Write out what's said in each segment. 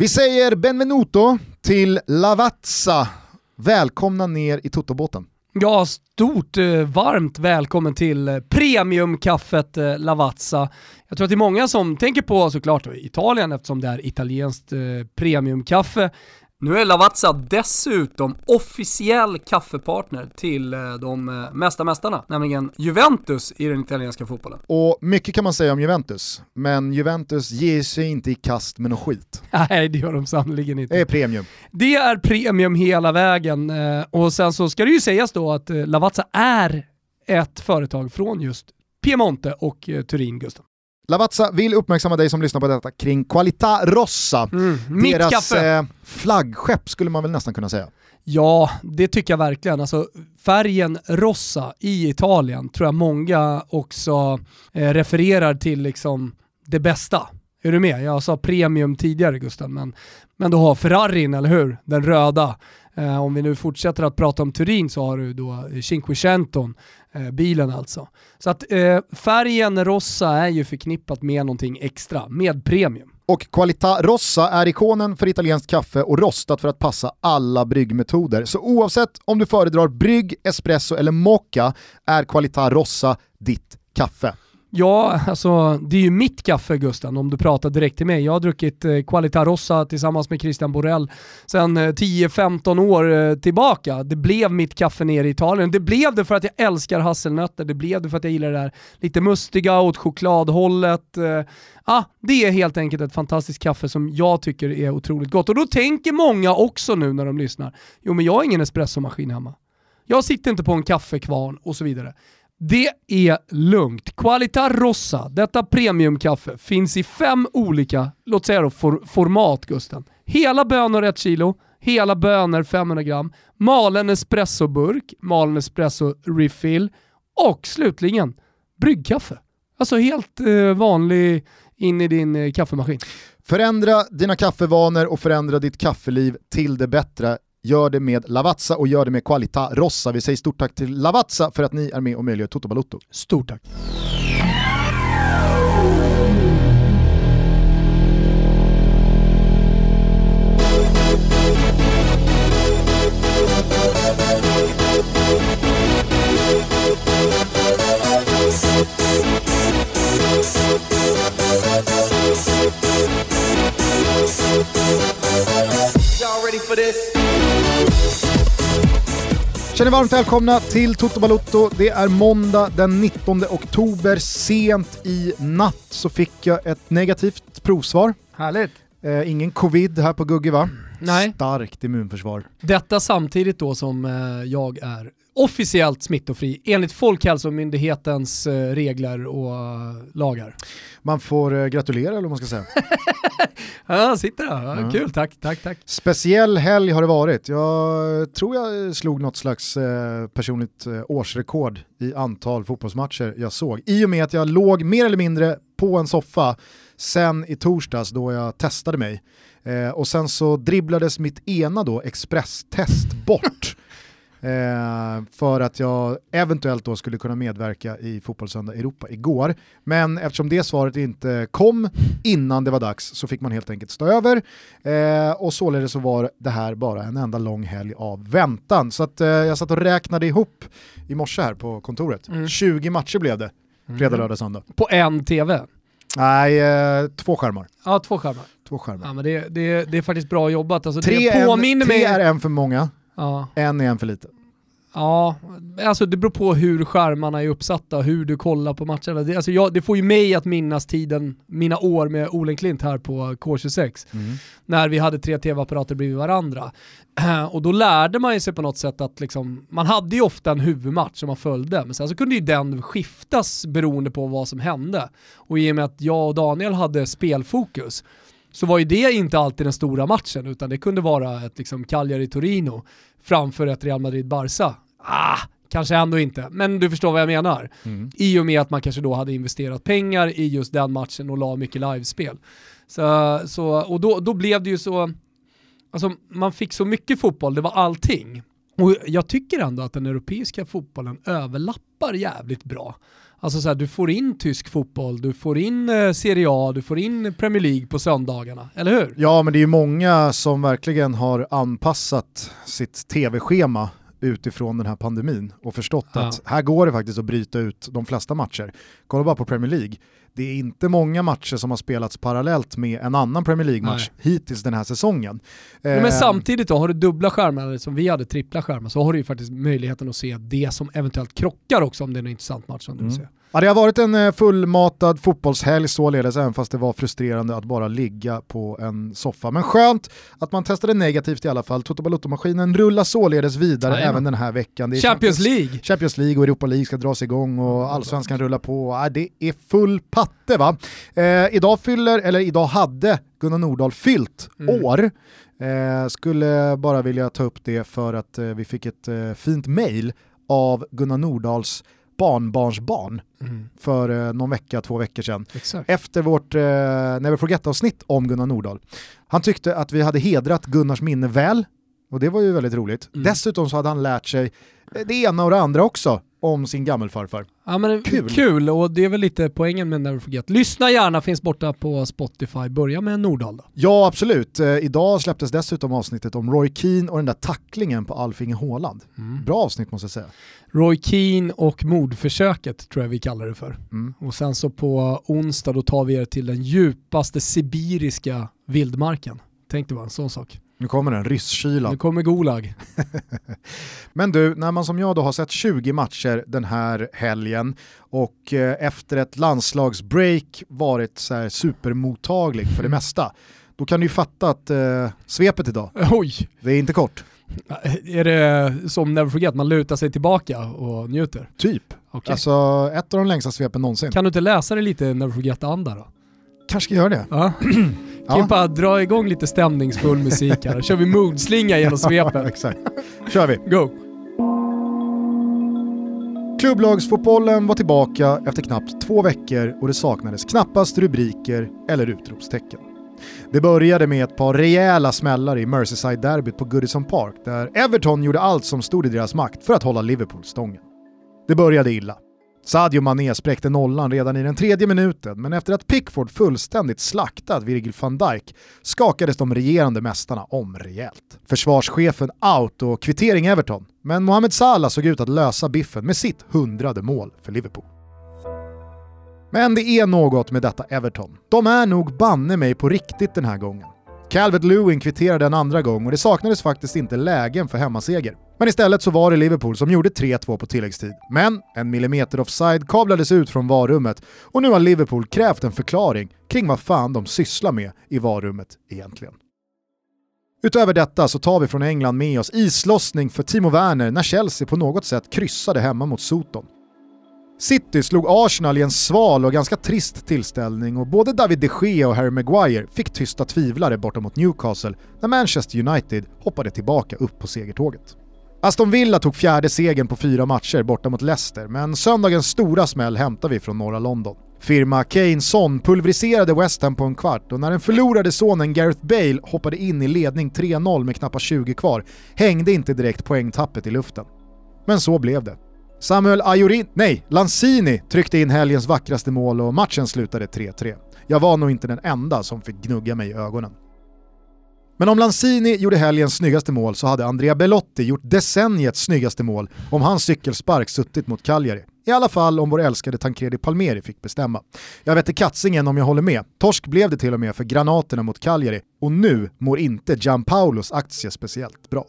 Vi säger benvenuto till Lavazza. Välkomna ner i Totobåten. Ja, stort eh, varmt välkommen till eh, premiumkaffet eh, Lavazza. Jag tror att det är många som tänker på såklart Italien eftersom det är italienskt premiumkaffe. Nu är Lavazza dessutom officiell kaffepartner till eh, de eh, mesta mästarna, nämligen Juventus i den italienska fotbollen. Och mycket kan man säga om Juventus, men Juventus ger sig inte i kast med något skit. Nej, det gör de sannerligen inte. Det är premium. Det är premium hela vägen eh, och sen så ska det ju sägas då att Lavazza är ett företag från just Piemonte och Turin, Gustav. Lavazza vill uppmärksamma dig som lyssnar på detta kring Qualità Rossa. Mm, Deras eh, flaggskepp skulle man väl nästan kunna säga. Ja, det tycker jag verkligen. Alltså, färgen rossa i Italien tror jag många också eh, refererar till liksom det bästa. Är du med? Jag sa premium tidigare Gustav, men, men du har Ferrarin, eller hur? Den röda. Eh, om vi nu fortsätter att prata om Turin så har du då Cinquecenton, eh, bilen alltså. Så att eh, färgen rossa är ju förknippat med någonting extra, med premium. Och Qualità Rossa är ikonen för italienskt kaffe och rostat för att passa alla bryggmetoder. Så oavsett om du föredrar brygg, espresso eller mocca är Qualità Rossa ditt kaffe. Ja, alltså det är ju mitt kaffe Gusten, om du pratar direkt till mig. Jag har druckit eh, Qualita Rossa tillsammans med Christian Borell sedan eh, 10-15 år eh, tillbaka. Det blev mitt kaffe nere i Italien. Det blev det för att jag älskar hasselnötter, det blev det för att jag gillar det där lite mustiga åt chokladhållet. Eh, ah, det är helt enkelt ett fantastiskt kaffe som jag tycker är otroligt gott. Och då tänker många också nu när de lyssnar, jo men jag har ingen espressomaskin hemma. Jag sitter inte på en kaffekvarn och så vidare. Det är lugnt. Qualita Rossa, detta premiumkaffe, finns i fem olika, låt säga då, for, format Gusten. Hela bönor 1 kilo, hela bönor 500 gram, malen espressoburk, malen espresso refill och slutligen bryggkaffe. Alltså helt eh, vanlig in i din eh, kaffemaskin. Förändra dina kaffevanor och förändra ditt kaffeliv till det bättre Gör det med Lavazza och gör det med Qualita Rossa. Vi säger stort tack till Lavazza för att ni är med och möjliggör Toto Balotto. Stort tack. Y'all ready for this? Känner varmt välkomna till Toto Balotto. Det är måndag den 19 oktober. Sent i natt så fick jag ett negativt provsvar. Härligt. Eh, ingen covid här på Gugge va? Nej. Starkt immunförsvar. Detta samtidigt då som eh, jag är officiellt smittofri enligt Folkhälsomyndighetens eh, regler och uh, lagar. Man får uh, gratulera eller vad man ska säga. ja, sitter där. Ja, ja. Kul, tack, tack, tack. Speciell helg har det varit. Jag tror jag slog något slags eh, personligt eh, årsrekord i antal fotbollsmatcher jag såg. I och med att jag låg mer eller mindre på en soffa sen i torsdags då jag testade mig. Eh, och sen så dribblades mitt ena då expresstest bort. Eh, för att jag eventuellt då skulle kunna medverka i Fotbollssöndag Europa igår. Men eftersom det svaret inte kom innan det var dags så fick man helt enkelt stå över eh, och således så var det här bara en enda lång helg av väntan. Så att, eh, jag satt och räknade ihop i morse här på kontoret. Mm. 20 matcher blev det, fredag, mm. lördag, söndag. På en tv? Nej, eh, två skärmar. Ja, två skärmar. Två skärmar. Ja, men det, det, det är faktiskt bra jobbat. Alltså, tre, det påminner en, tre mig... är en för många, ja. en är en för lite. Ja, alltså det beror på hur skärmarna är uppsatta, hur du kollar på matcherna. Det, alltså jag, det får ju mig att minnas tiden, mina år med Olen Klint här på K26, mm. när vi hade tre tv-apparater bredvid varandra. Och då lärde man ju sig på något sätt att liksom, man hade ju ofta en huvudmatch som man följde, men sen så kunde ju den skiftas beroende på vad som hände. Och i och med att jag och Daniel hade spelfokus, så var ju det inte alltid den stora matchen, utan det kunde vara ett liksom Cagliari-Torino framför ett Real Madrid-Barca. Ah, kanske ändå inte, men du förstår vad jag menar. Mm. I och med att man kanske då hade investerat pengar i just den matchen och la mycket livespel. Så, så, och då, då blev det ju så, alltså man fick så mycket fotboll, det var allting. Och jag tycker ändå att den europeiska fotbollen överlappar jävligt bra. Alltså så här, du får in tysk fotboll, du får in eh, Serie A, du får in Premier League på söndagarna, eller hur? Ja, men det är ju många som verkligen har anpassat sitt tv-schema utifrån den här pandemin och förstått ja. att här går det faktiskt att bryta ut de flesta matcher. Kolla bara på Premier League. Det är inte många matcher som har spelats parallellt med en annan Premier League-match hittills den här säsongen. Men eh, samtidigt då, har du dubbla skärmar, som vi hade trippla skärmar, så har du ju faktiskt möjligheten att se det som eventuellt krockar också om det är en intressant match som du mm. vill se. Ja, det har varit en eh, fullmatad fotbollshelg således, även fast det var frustrerande att bara ligga på en soffa. Men skönt att man testade negativt i alla fall. Toto Balotto-maskinen rullar således vidare Jajamän. även den här veckan. Champions, Champions, League! Champions League och Europa League ska dras igång och allsvenskan rullar på. Ja, det är full patte va. Eh, idag fyller, eller idag hade Gunnar Nordahl fyllt mm. år. Eh, skulle bara vilja ta upp det för att eh, vi fick ett eh, fint mail av Gunnar Nordahls barnbarnsbarn mm. för eh, någon vecka, två veckor sedan. Exakt. Efter vårt eh, Never Forget-avsnitt om Gunnar Nordahl. Han tyckte att vi hade hedrat Gunnars minne väl, och det var ju väldigt roligt. Mm. Dessutom så hade han lärt sig det ena och det andra också om sin gammelfarfar. Ja, men kul. kul, och det är väl lite poängen med Never Forget. Lyssna gärna, finns borta på Spotify. Börja med Nordahl då. Ja, absolut. Eh, idag släpptes dessutom avsnittet om Roy Keane och den där tacklingen på Alf-Inge Haaland. Mm. Bra avsnitt måste jag säga. Roy Keane och mordförsöket tror jag vi kallar det för. Mm. Och sen så på onsdag då tar vi er till den djupaste sibiriska vildmarken. Tänk dig bara en sån sak. Nu kommer den, rysskylan. Nu kommer Gulag. Men du, när man som jag då har sett 20 matcher den här helgen och eh, efter ett landslagsbreak varit så här supermottaglig för det mm. mesta, då kan du ju fatta att eh, svepet idag, Oj. det är inte kort. Är det som Never Forget, man lutar sig tillbaka och njuter? Typ. Okay. Alltså ett av de längsta svepen någonsin. Kan du inte läsa det lite Never Forget-anda då? Kanske ska göra det. Ja. Kan ja. bara dra igång lite stämningsfull musik här, då kör vi moodslinga genom svepen. Exakt. kör vi. Go! Klubblagsfotbollen var tillbaka efter knappt två veckor och det saknades knappast rubriker eller utropstecken. Det började med ett par rejäla smällar i Merseyside-derbyt på Goodison Park där Everton gjorde allt som stod i deras makt för att hålla Liverpool stången. Det började illa. Sadio Mané spräckte nollan redan i den tredje minuten, men efter att Pickford fullständigt slaktat Virgil van Dijk skakades de regerande mästarna om rejält. Försvarschefen out och kvittering Everton, men Mohamed Salah såg ut att lösa biffen med sitt hundrade mål för Liverpool. Men det är något med detta Everton. De är nog banne mig på riktigt den här gången. Calvert Lewin kvitterade en andra gång och det saknades faktiskt inte lägen för hemmaseger. Men istället så var det Liverpool som gjorde 3-2 på tilläggstid. Men en millimeter offside kablades ut från varummet och nu har Liverpool krävt en förklaring kring vad fan de sysslar med i varummet egentligen. Utöver detta så tar vi från England med oss islossning för Timo Werner när Chelsea på något sätt kryssade hemma mot Soton. City slog Arsenal i en sval och ganska trist tillställning och både David de Gea och Harry Maguire fick tysta tvivlare borta mot Newcastle när Manchester United hoppade tillbaka upp på segertåget. Aston Villa tog fjärde segern på fyra matcher borta mot Leicester, men söndagens stora smäll hämtar vi från norra London. Firma Kane Son pulveriserade West Ham på en kvart och när den förlorade sonen Gareth Bale hoppade in i ledning 3-0 med knappt 20 kvar hängde inte direkt poängtappet i luften. Men så blev det. Samuel Ajorin, nej, Lanzini tryckte in helgens vackraste mål och matchen slutade 3-3. Jag var nog inte den enda som fick gnugga mig i ögonen. Men om Lanzini gjorde helgens snyggaste mål så hade Andrea Belotti gjort decenniets snyggaste mål om hans cykelspark suttit mot Cagliari. I alla fall om vår älskade Tancredi Palmeri fick bestämma. Jag vet inte katsingen om jag håller med. Torsk blev det till och med för granaterna mot Cagliari och nu mår inte Gianpaulos aktie speciellt bra.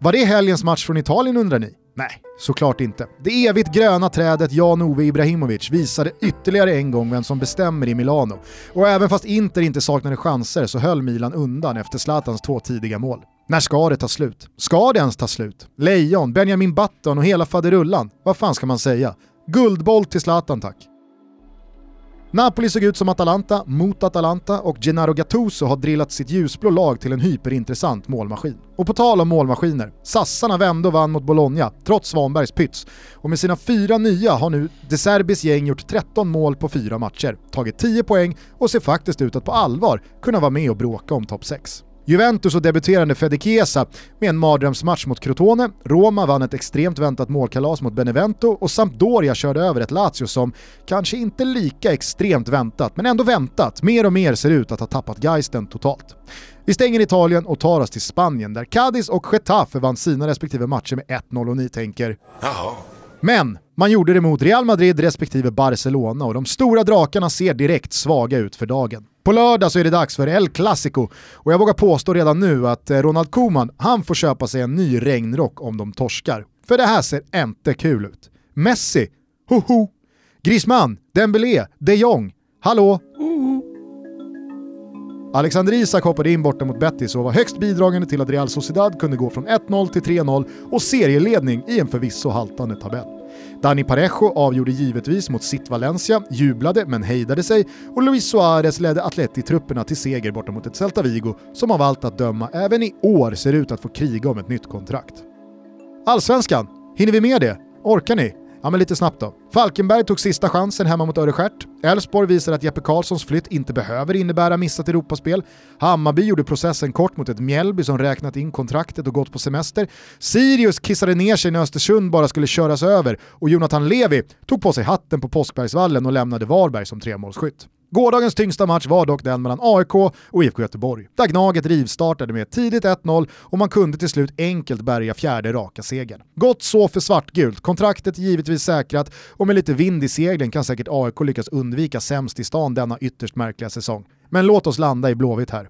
Var det helgens match från Italien undrar ni? Nej, såklart inte. Det evigt gröna trädet Jan-Ove Ibrahimovic visade ytterligare en gång vem som bestämmer i Milano. Och även fast Inter inte saknade chanser så höll Milan undan efter Zlatans två tidiga mål. När ska det ta slut? Ska det ens ta slut? Lejon, Benjamin Button och hela faderullan. Vad fan ska man säga? Guldboll till Zlatan tack. Napoli såg ut som Atalanta mot Atalanta och Gennaro Gattuso har drillat sitt ljusblå lag till en hyperintressant målmaskin. Och på tal om målmaskiner, sassarna vände och vann mot Bologna, trots Svanbergs pyts. Och med sina fyra nya har nu De Serbis gäng gjort 13 mål på fyra matcher, tagit 10 poäng och ser faktiskt ut att på allvar kunna vara med och bråka om topp 6. Juventus och debuterande Fede Chiesa med en mardrömsmatch mot Crotone, Roma vann ett extremt väntat målkalas mot Benevento och Sampdoria körde över ett Lazio som, kanske inte lika extremt väntat, men ändå väntat, mer och mer ser ut att ha tappat geisten totalt. Vi stänger Italien och tar oss till Spanien där Cadiz och Getafe vann sina respektive matcher med 1-0 och ni tänker Jaha. Men man gjorde det mot Real Madrid respektive Barcelona och de stora drakarna ser direkt svaga ut för dagen. På lördag så är det dags för El Clasico och jag vågar påstå redan nu att eh, Ronald Koeman, han får köpa sig en ny regnrock om de torskar. För det här ser inte kul ut. Messi, hoho! Griezmann, Dembélé, de Jong, hallå? Alexander Isak hoppade in borta mot Betis och var högst bidragande till att Real Sociedad kunde gå från 1-0 till 3-0 och serieledning i en förvisso haltande tabell. Dani Parejo avgjorde givetvis mot sitt Valencia, jublade men hejdade sig och Luis Suarez ledde Atleti-trupperna till seger borta mot ett Celta Vigo som av allt att döma även i år ser ut att få kriga om ett nytt kontrakt. Allsvenskan, hinner vi med det? Orkar ni? Ja men lite snabbt då. Falkenberg tog sista chansen hemma mot Örestjärt. Elfsborg visar att Jeppe Karlssons flytt inte behöver innebära missat Europaspel. Hammarby gjorde processen kort mot ett Mjällby som räknat in kontraktet och gått på semester. Sirius kissade ner sig när Östersund bara skulle köras över och Jonathan Levi tog på sig hatten på Påskbergsvallen och lämnade Varberg som tremålsskytt. Gårdagens tyngsta match var dock den mellan AIK och IFK Göteborg, där Gnaget rivstartade med ett tidigt 1-0 och man kunde till slut enkelt bärga fjärde raka segern. Gott så för svartgult, kontraktet givetvis säkrat och med lite vind i seglen kan säkert AIK lyckas undvika sämst i stan denna ytterst märkliga säsong. Men låt oss landa i Blåvitt här.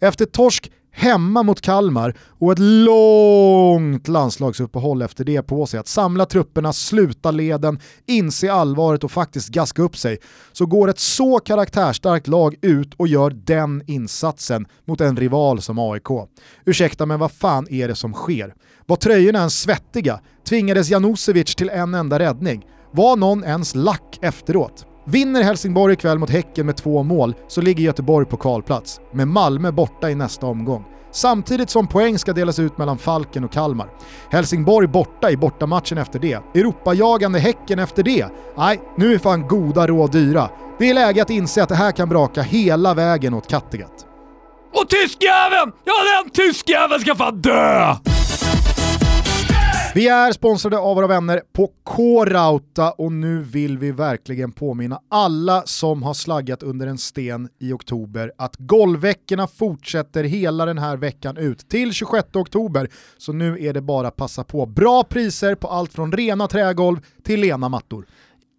Efter torsk hemma mot Kalmar och ett långt landslagsuppehåll efter det på sig att samla trupperna, sluta leden, inse allvaret och faktiskt gaska upp sig, så går ett så karaktärstarkt lag ut och gör den insatsen mot en rival som AIK. Ursäkta men vad fan är det som sker? Var tröjorna ens svettiga? Tvingades Janosevic till en enda räddning? Var någon ens lack efteråt? Vinner Helsingborg ikväll mot Häcken med två mål så ligger Göteborg på kvalplats, med Malmö borta i nästa omgång. Samtidigt som poäng ska delas ut mellan Falken och Kalmar. Helsingborg borta i bortamatchen efter det. Europajagande Häcken efter det. Nej, nu är fan goda råd dyra. Det är läge att inse att det här kan braka hela vägen åt Kattegatt. Och tyskjäveln! Ja den tyskjäveln ska fan dö! Vi är sponsrade av våra vänner på K-Rauta och nu vill vi verkligen påminna alla som har slaggat under en sten i oktober att golvveckorna fortsätter hela den här veckan ut till 26 oktober. Så nu är det bara att passa på. Bra priser på allt från rena trägolv till lena mattor.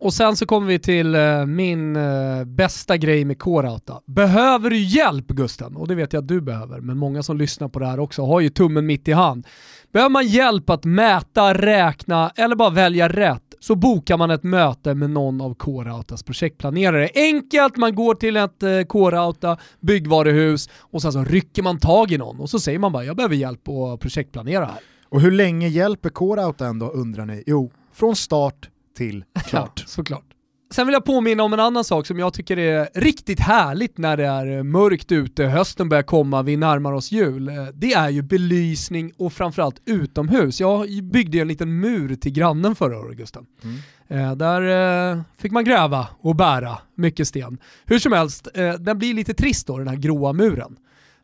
Och sen så kommer vi till eh, min eh, bästa grej med K-Rauta. Behöver du hjälp Gusten? Och det vet jag att du behöver, men många som lyssnar på det här också har ju tummen mitt i hand. Behöver man hjälp att mäta, räkna eller bara välja rätt så bokar man ett möte med någon av K-Rautas projektplanerare. Enkelt, man går till ett eh, K-Rauta byggvaruhus och sen så rycker man tag i någon och så säger man bara jag behöver hjälp att projektplanera här. Och hur länge hjälper K-Rauta ändå undrar ni? Jo, från start till klart. Ja, såklart. Sen vill jag påminna om en annan sak som jag tycker är riktigt härligt när det är mörkt ute, hösten börjar komma, vi närmar oss jul. Det är ju belysning och framförallt utomhus. Jag byggde ju en liten mur till grannen förra året Gusten. Mm. Eh, där eh, fick man gräva och bära mycket sten. Hur som helst, eh, den blir lite trist då den här gråa muren.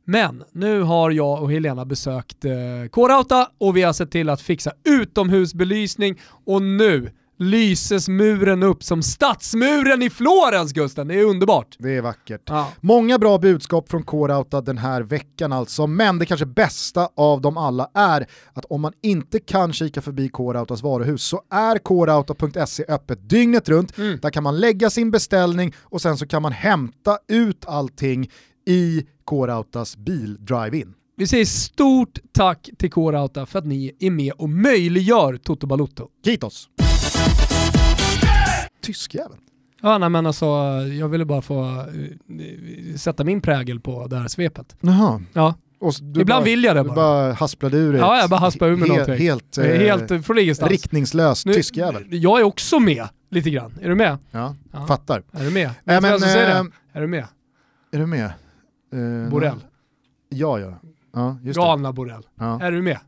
Men nu har jag och Helena besökt K-Rauta och vi har sett till att fixa utomhusbelysning och nu lyses muren upp som stadsmuren i Florens Gusten. Det är underbart. Det är vackert. Ja. Många bra budskap från K-Rauta den här veckan alltså, men det kanske bästa av dem alla är att om man inte kan kika förbi K-Rautas varuhus så är krauta.se öppet dygnet runt. Mm. Där kan man lägga sin beställning och sen så kan man hämta ut allting i K-Rautas bil drive-in. Vi säger stort tack till K-Rauta för att ni är med och möjliggör Toto Balutto. Kitos! Tyskjäveln. Ja, nej, men alltså, jag ville bara få uh, sätta min prägel på det här svepet. Jaha. Ja. Ibland bara, vill jag det bara. Du bara hasplade ur. Ja, jag bara hasplade ur mig helt, någonting. Helt, eh, helt från ingenstans. Riktningslös tyskjävel. Jag är också med lite grann. Är du med? Ja, ja. fattar. Är du med? Äh, men, äh, är du med? Är du med? Uh, Borrell. Ja, ja. ja just Galna Borrell. Ja. Är du med?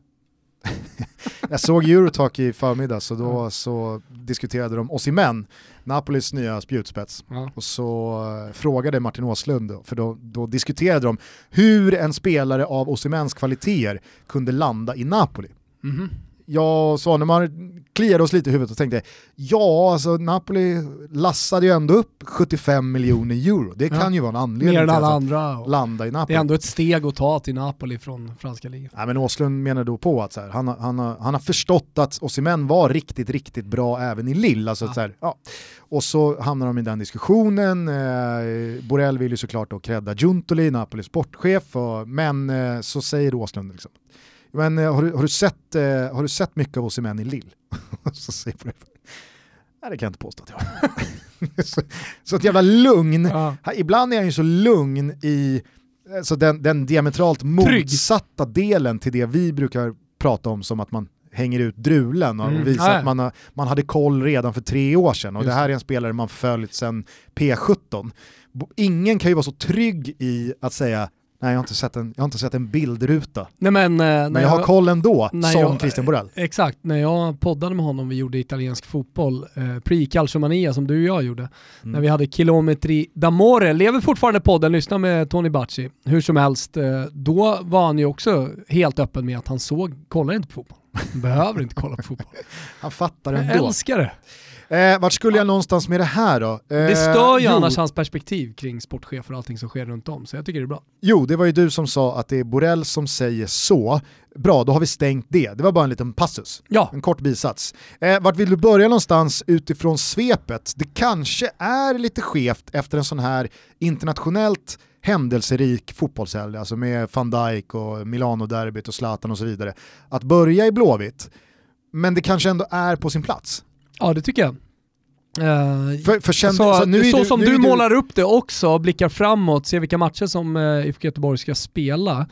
Jag såg Eurotalk i förmiddag så då så diskuterade de Osimhen, Napolis nya spjutspets. Ja. Och så eh, frågade Martin Åslund, för då, då diskuterade de hur en spelare av Osimhens kvaliteter kunde landa i Napoli. Mhm. Jag och Svanemar kliade oss lite i huvudet och tänkte, ja alltså Napoli lassade ju ändå upp 75 miljoner euro. Det kan Ja. ju vara en anledning Mer än alla att andra. och landa i Det Napoli. är ändå ett steg att ta till Napoli från franska ligan. Nej, men Åslund menar då på att så här, han, har- han, han har förstått att Osimhen var riktigt, riktigt bra även i Lille. Alltså, Ja. så här, ja. Och så hamnar de i den diskussionen. Eh, Borrell vill ju såklart då credda Giuntoli, Napolis sportchef, och, men eh, så säger Åslund liksom, men eh, har, du, har, du sett, eh, har du sett mycket av Osimhen i Lille? så säger Borrell, nej det kan jag inte påstå att jag har. så, så ett jävla lugn. Ja. Ibland är han ju så lugn i alltså den, den diametralt motsatta delen till det vi brukar prata om som att man hänger ut drulen och Mm. visar att man, har, man hade koll redan för tre år sedan och Just det här är en spelare man följt sedan P17. Bo- Ingen kan ju vara så trygg i att säga nej jag har inte sett en, jag har inte sett en bildruta, Nej men, eh, men jag har koll ändå, som jag- Christian Borell. Exakt, när jag poddade med honom, vi gjorde italiensk fotboll, eh, pre-calciomania som du och jag gjorde, Mm. när vi hade kilometri d'amore, lever fortfarande podden, lyssna med Tony Bacci, hur som helst, eh, då var han ju också helt öppen med att han såg, kollar inte på fotboll. Behöver inte kolla på fotboll. Han fattar Jag ändå. älskar det. Eh, vart skulle jag någonstans med det här då? Eh, Det stör ju jo, annars hans perspektiv kring sportchefer och allting som sker runt om, så jag tycker det är bra. Jo, det var ju du som sa att det är Borrell som säger så. Bra, då har vi stängt det. Det var bara en liten passus. Ja, En kort bisats. Eh, vart vill du börja någonstans utifrån svepet? Det kanske är lite skevt efter en sån här internationellt händelserik fotbollshelg, alltså med van Dijk och Milano-derbyt och Zlatan och så vidare, att börja i Blåvitt. Men det kanske ändå är på sin plats. Ja det tycker jag. Eh, För, för känn, så, alltså, nu så du, som nu du målar upp det också, blickar framåt, ser vilka matcher som eh, IFK Göteborg ska spela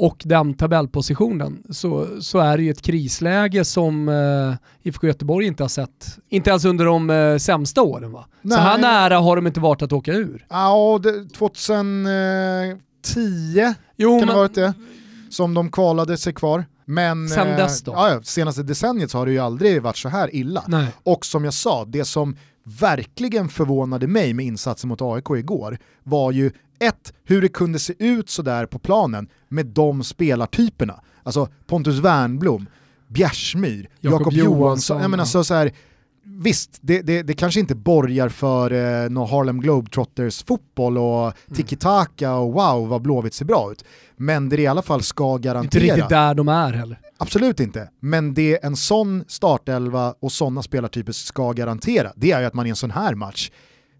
och den tabellpositionen så, så är det ju ett krisläge som eh, IFK Göteborg inte har sett, inte ens under de eh, sämsta åren va? Så Nej. här nära har de inte varit att åka ur. Ja, det- 2010 Jo, kan det men- ha varit det, som de kvalade sig kvar. Men Sen eh, dess då? Ja, senaste decenniet så har det ju aldrig varit så här illa. Nej. Och som jag sa, det som verkligen förvånade mig med insatsen mot AIK igår var ju ett, hur det kunde se ut sådär på planen med de spelartyperna. Alltså Pontus Wernbloom, Bjärsmyr, Jakob Johansson, Johansson. Jag menar, så, så här, visst, det, det, det kanske inte borgar för eh, någon Harlem Globetrotters fotboll och Mm. tiki-taka och wow vad Blåvitt ser bra ut. Men det det i alla fall ska Inte garantera. riktigt där de är heller. Absolut inte, men det en sån startelva och sådana spelartyper ska garantera, det är ju att man i en sån här match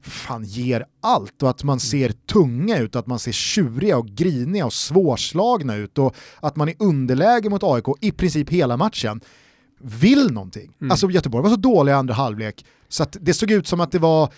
fan ger allt och att man ser tunga ut, att man ser tjuriga och griniga och svårslagna ut och att man är underläge mot AIK i princip hela matchen vill någonting. Mm. Alltså Göteborg var så dåliga i andra halvlek så att det såg ut som att det var eh,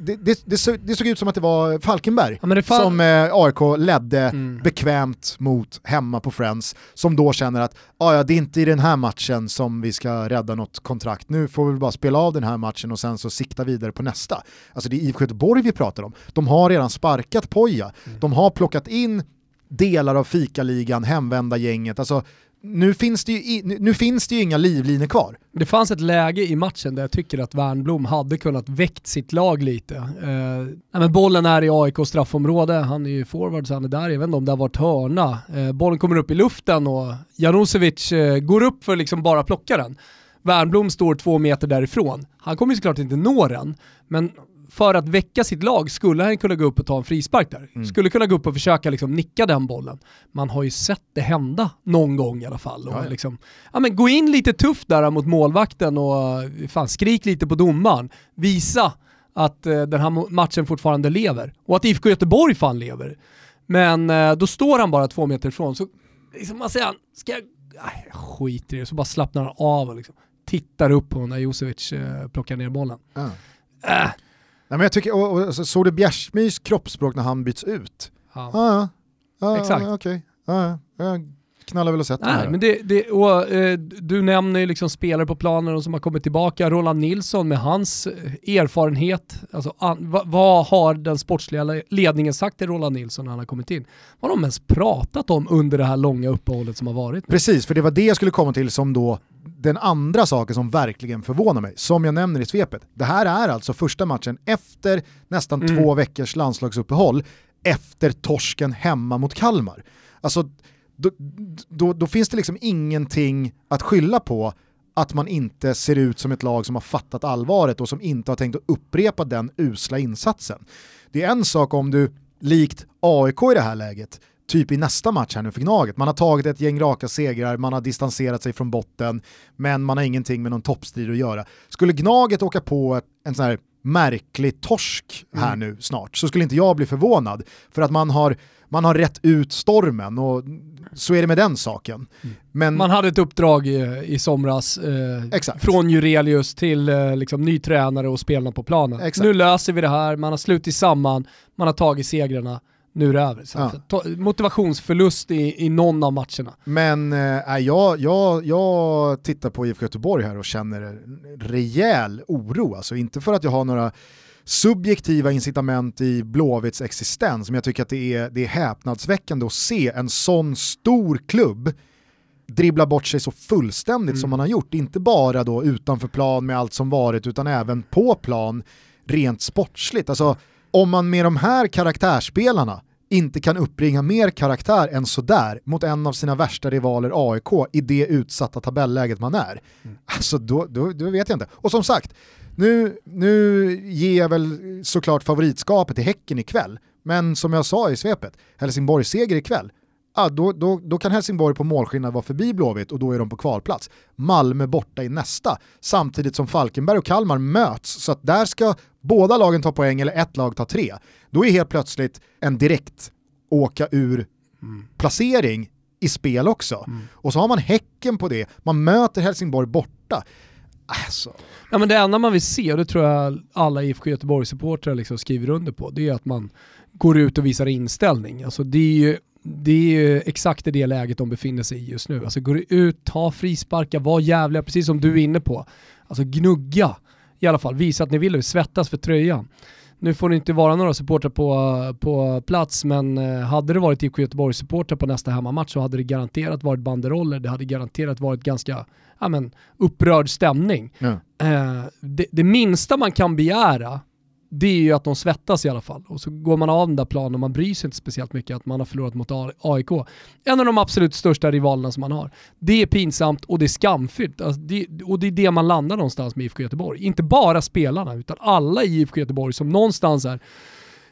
det, det, det, såg, det såg ut som att det var Falkenberg Ja, det fall- som eh, AIK ledde Mm. bekvämt mot hemma på Friends, som då känner att "Ah, ja, det är inte i den här matchen som vi ska rädda något kontrakt, nu får vi bara spela av den här matchen och sen så sikta vidare på nästa. Alltså det är IFK Göteborg vi pratar om. De har redan sparkat Poja, Mm. de har plockat in delar av fikaligan, hemvända gänget, alltså nu finns det ju, nu, finns det ju inga livlinor kvar. Det fanns ett läge i matchen där jag tycker att Wernbloom hade kunnat väckt sitt lag lite. Eh, men bollen är i AIK straffområde, han är ju forward så han är där, jag vet inte om det har varit hörna. Eh, bollen kommer upp i luften och Janosevic eh, går upp för liksom bara plocka den. Wernblom står två meter därifrån. Han kommer ju såklart inte nå den, men för att väcka sitt lag skulle han kunna gå upp och ta en frispark där. Mm. Skulle kunna gå upp och försöka liksom nicka den bollen. Man har ju sett det hända någon gång i alla fall. Och Ja, ja. Liksom, ja, men gå in lite tufft där mot målvakten och fan, skrik lite på domaren. Visa att eh, den här matchen fortfarande lever. Och att IFK Göteborg fan lever. Men eh, då står han bara två meter ifrån. Så liksom, man säger, ska jag... Nej, jag skiter i det. Så bara slappnar han av och liksom, tittar upp på när Josevic eh, plockar ner bollen. Ja. Äh. Nej, men jag tycker, och, och, alltså, såg du Bjärsmyrs kroppsspråk när han byts ut? Ja. Ja, ja. ja Exakt. Okej, ja, ja. Knallar väl och sett den Nej, här. men det, det, och, eh, du nämner ju liksom spelare på planen och som har kommit tillbaka. Roland Nilsson med hans eh, erfarenhet. Alltså, an, va, vad har den sportsliga le- ledningen sagt till Roland Nilsson när han har kommit in? Vad har de ens pratat om under det här långa uppehållet som har varit? Precis, för det var det jag skulle komma till som då den andra saken som verkligen förvånar mig, som jag nämner i svepet, det här är alltså första matchen efter nästan mm. två veckors landslagsuppehåll, efter torsken hemma mot Kalmar. Alltså, då, då, då, finns det liksom ingenting att skylla på att man inte ser ut som ett lag som har fattat allvaret och som inte har tänkt att upprepa den usla insatsen. Det är en sak om du, likt AIK i det här läget, typ i nästa match här nu för Gnaget. Man har tagit ett gäng raka segrar, man har distanserat sig från botten, men man har ingenting med någon toppstrid att göra. Skulle Gnaget åka på en sån här märklig torsk här mm. nu snart så skulle inte jag bli förvånad för att man har, man har rätt ut stormen och så är det med den saken. Mm. Men, man hade ett uppdrag i, i somras eh, från Jurelius till eh, liksom, ny tränare och spelarna på planen. Exakt. Nu löser vi det här, man har slutit samman, man har tagit segrarna nu är det över. Ja. motivationsförlust i, i någon av matcherna. Men äh, jag, jag, jag tittar på IFK Göteborg här och känner rejäl oro. Alltså inte för att jag har några subjektiva incitament i Blåvitts existens, men jag tycker att det är, det är häpnadsväckande att se en sån stor klubb dribbla bort sig så fullständigt mm. som man har gjort. Inte bara då utanför plan med allt som varit, utan även på plan rent sportsligt. Alltså, om man med de här karaktärsspelarna inte kan uppbringa mer karaktär än sådär mot en av sina värsta rivaler AIK i det utsatta tabelläget man är. Mm. Alltså då, då, då, vet jag inte. Och som sagt, nu, nu ger jag väl såklart favoritskapet till Häcken ikväll, men som jag sa i svepet, Helsingborgs seger ikväll, ah, då, då, då kan Helsingborg på målskillnad vara förbi Blåvitt och då är de på kvalplats. Malmö borta i nästa, samtidigt som Falkenberg och Kalmar möts, så att där ska båda lagen ta poäng eller ett lag ta tre. Då är helt plötsligt en direkt åka ur placering i spel också. Mm. Och så har man Häcken på det, man möter Helsingborg borta. Alltså. Ja, men det enda man vill se, och det tror jag alla IFK Göteborg-supportrar liksom skriver under på, det är att man går ut och visar inställning. Alltså det är ju det är ju exakt i det läget de befinner sig i just nu. Alltså går ut, ta frisparkar, var jävliga, precis som du är inne på. Alltså gnugga i alla fall, visa att ni vill det, svettas för tröjan. Nu får det inte vara några supportrar på, på plats, men eh, hade det varit IFK Göteborg-supportrar på nästa hemmamatch så hade det garanterat varit banderoller, det hade garanterat varit ganska ja, men, upprörd stämning. Ja. Eh, det, det minsta man kan begära det är ju att de svettas i alla fall. Och så går man av den där planen och man bryr sig inte speciellt mycket att man har förlorat mot AIK. En av de absolut största rivalerna som man har. Det är pinsamt och det är skamfyllt. Alltså det, och det är det man landar någonstans med IFK Göteborg. Inte bara spelarna, utan alla i IFK Göteborg som någonstans är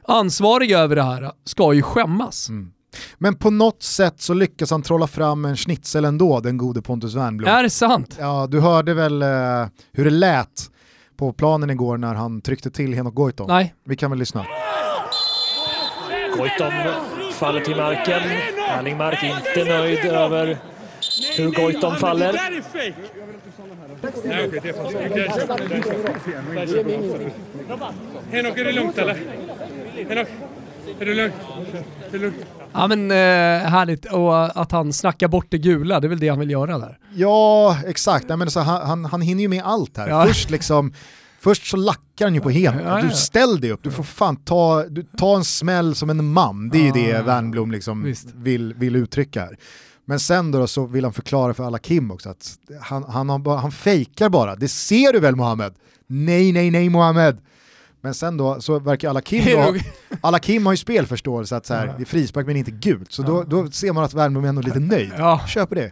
ansvariga över det här ska ju skämmas. Mm. Men på något sätt så lyckas han trolla fram en schnitzel ändå, den gode Pontus Wernbloom. Är det sant? Ja, du hörde väl uh, hur det lät på planen igår när han tryckte till Henok Goitom. Nej. Vi kan väl lyssna. Goitom faller till marken. Erlingmark inte nöjd över hur Goitom faller. Henok, är det lugnt eller? Henok, är det lugnt? Är det lugnt? Ja men eh, härligt, och att han snackar bort det gula, det är väl det han vill göra där? Ja, exakt. Nej, men så han, han, han hinner ju med allt här. Ja. Först liksom Först så lackar han ju på ja, ja. du ställ dig upp, du får fan ta, du, ta en smäll som en man. Det är ju det Wernbloom liksom vill, vill uttrycka här. Men sen då så vill han förklara för alla Kim också att han, han, han, han fejkar bara, det ser du väl Mohammed? Nej, nej, nej Mohammed. Men sen då så verkar alla Kim då, alla Kim har ju spelförståelse att så här, det är frispark men inte gult, så då, då ser man att Värnamo är ändå lite nöjd. Ja. Köper det.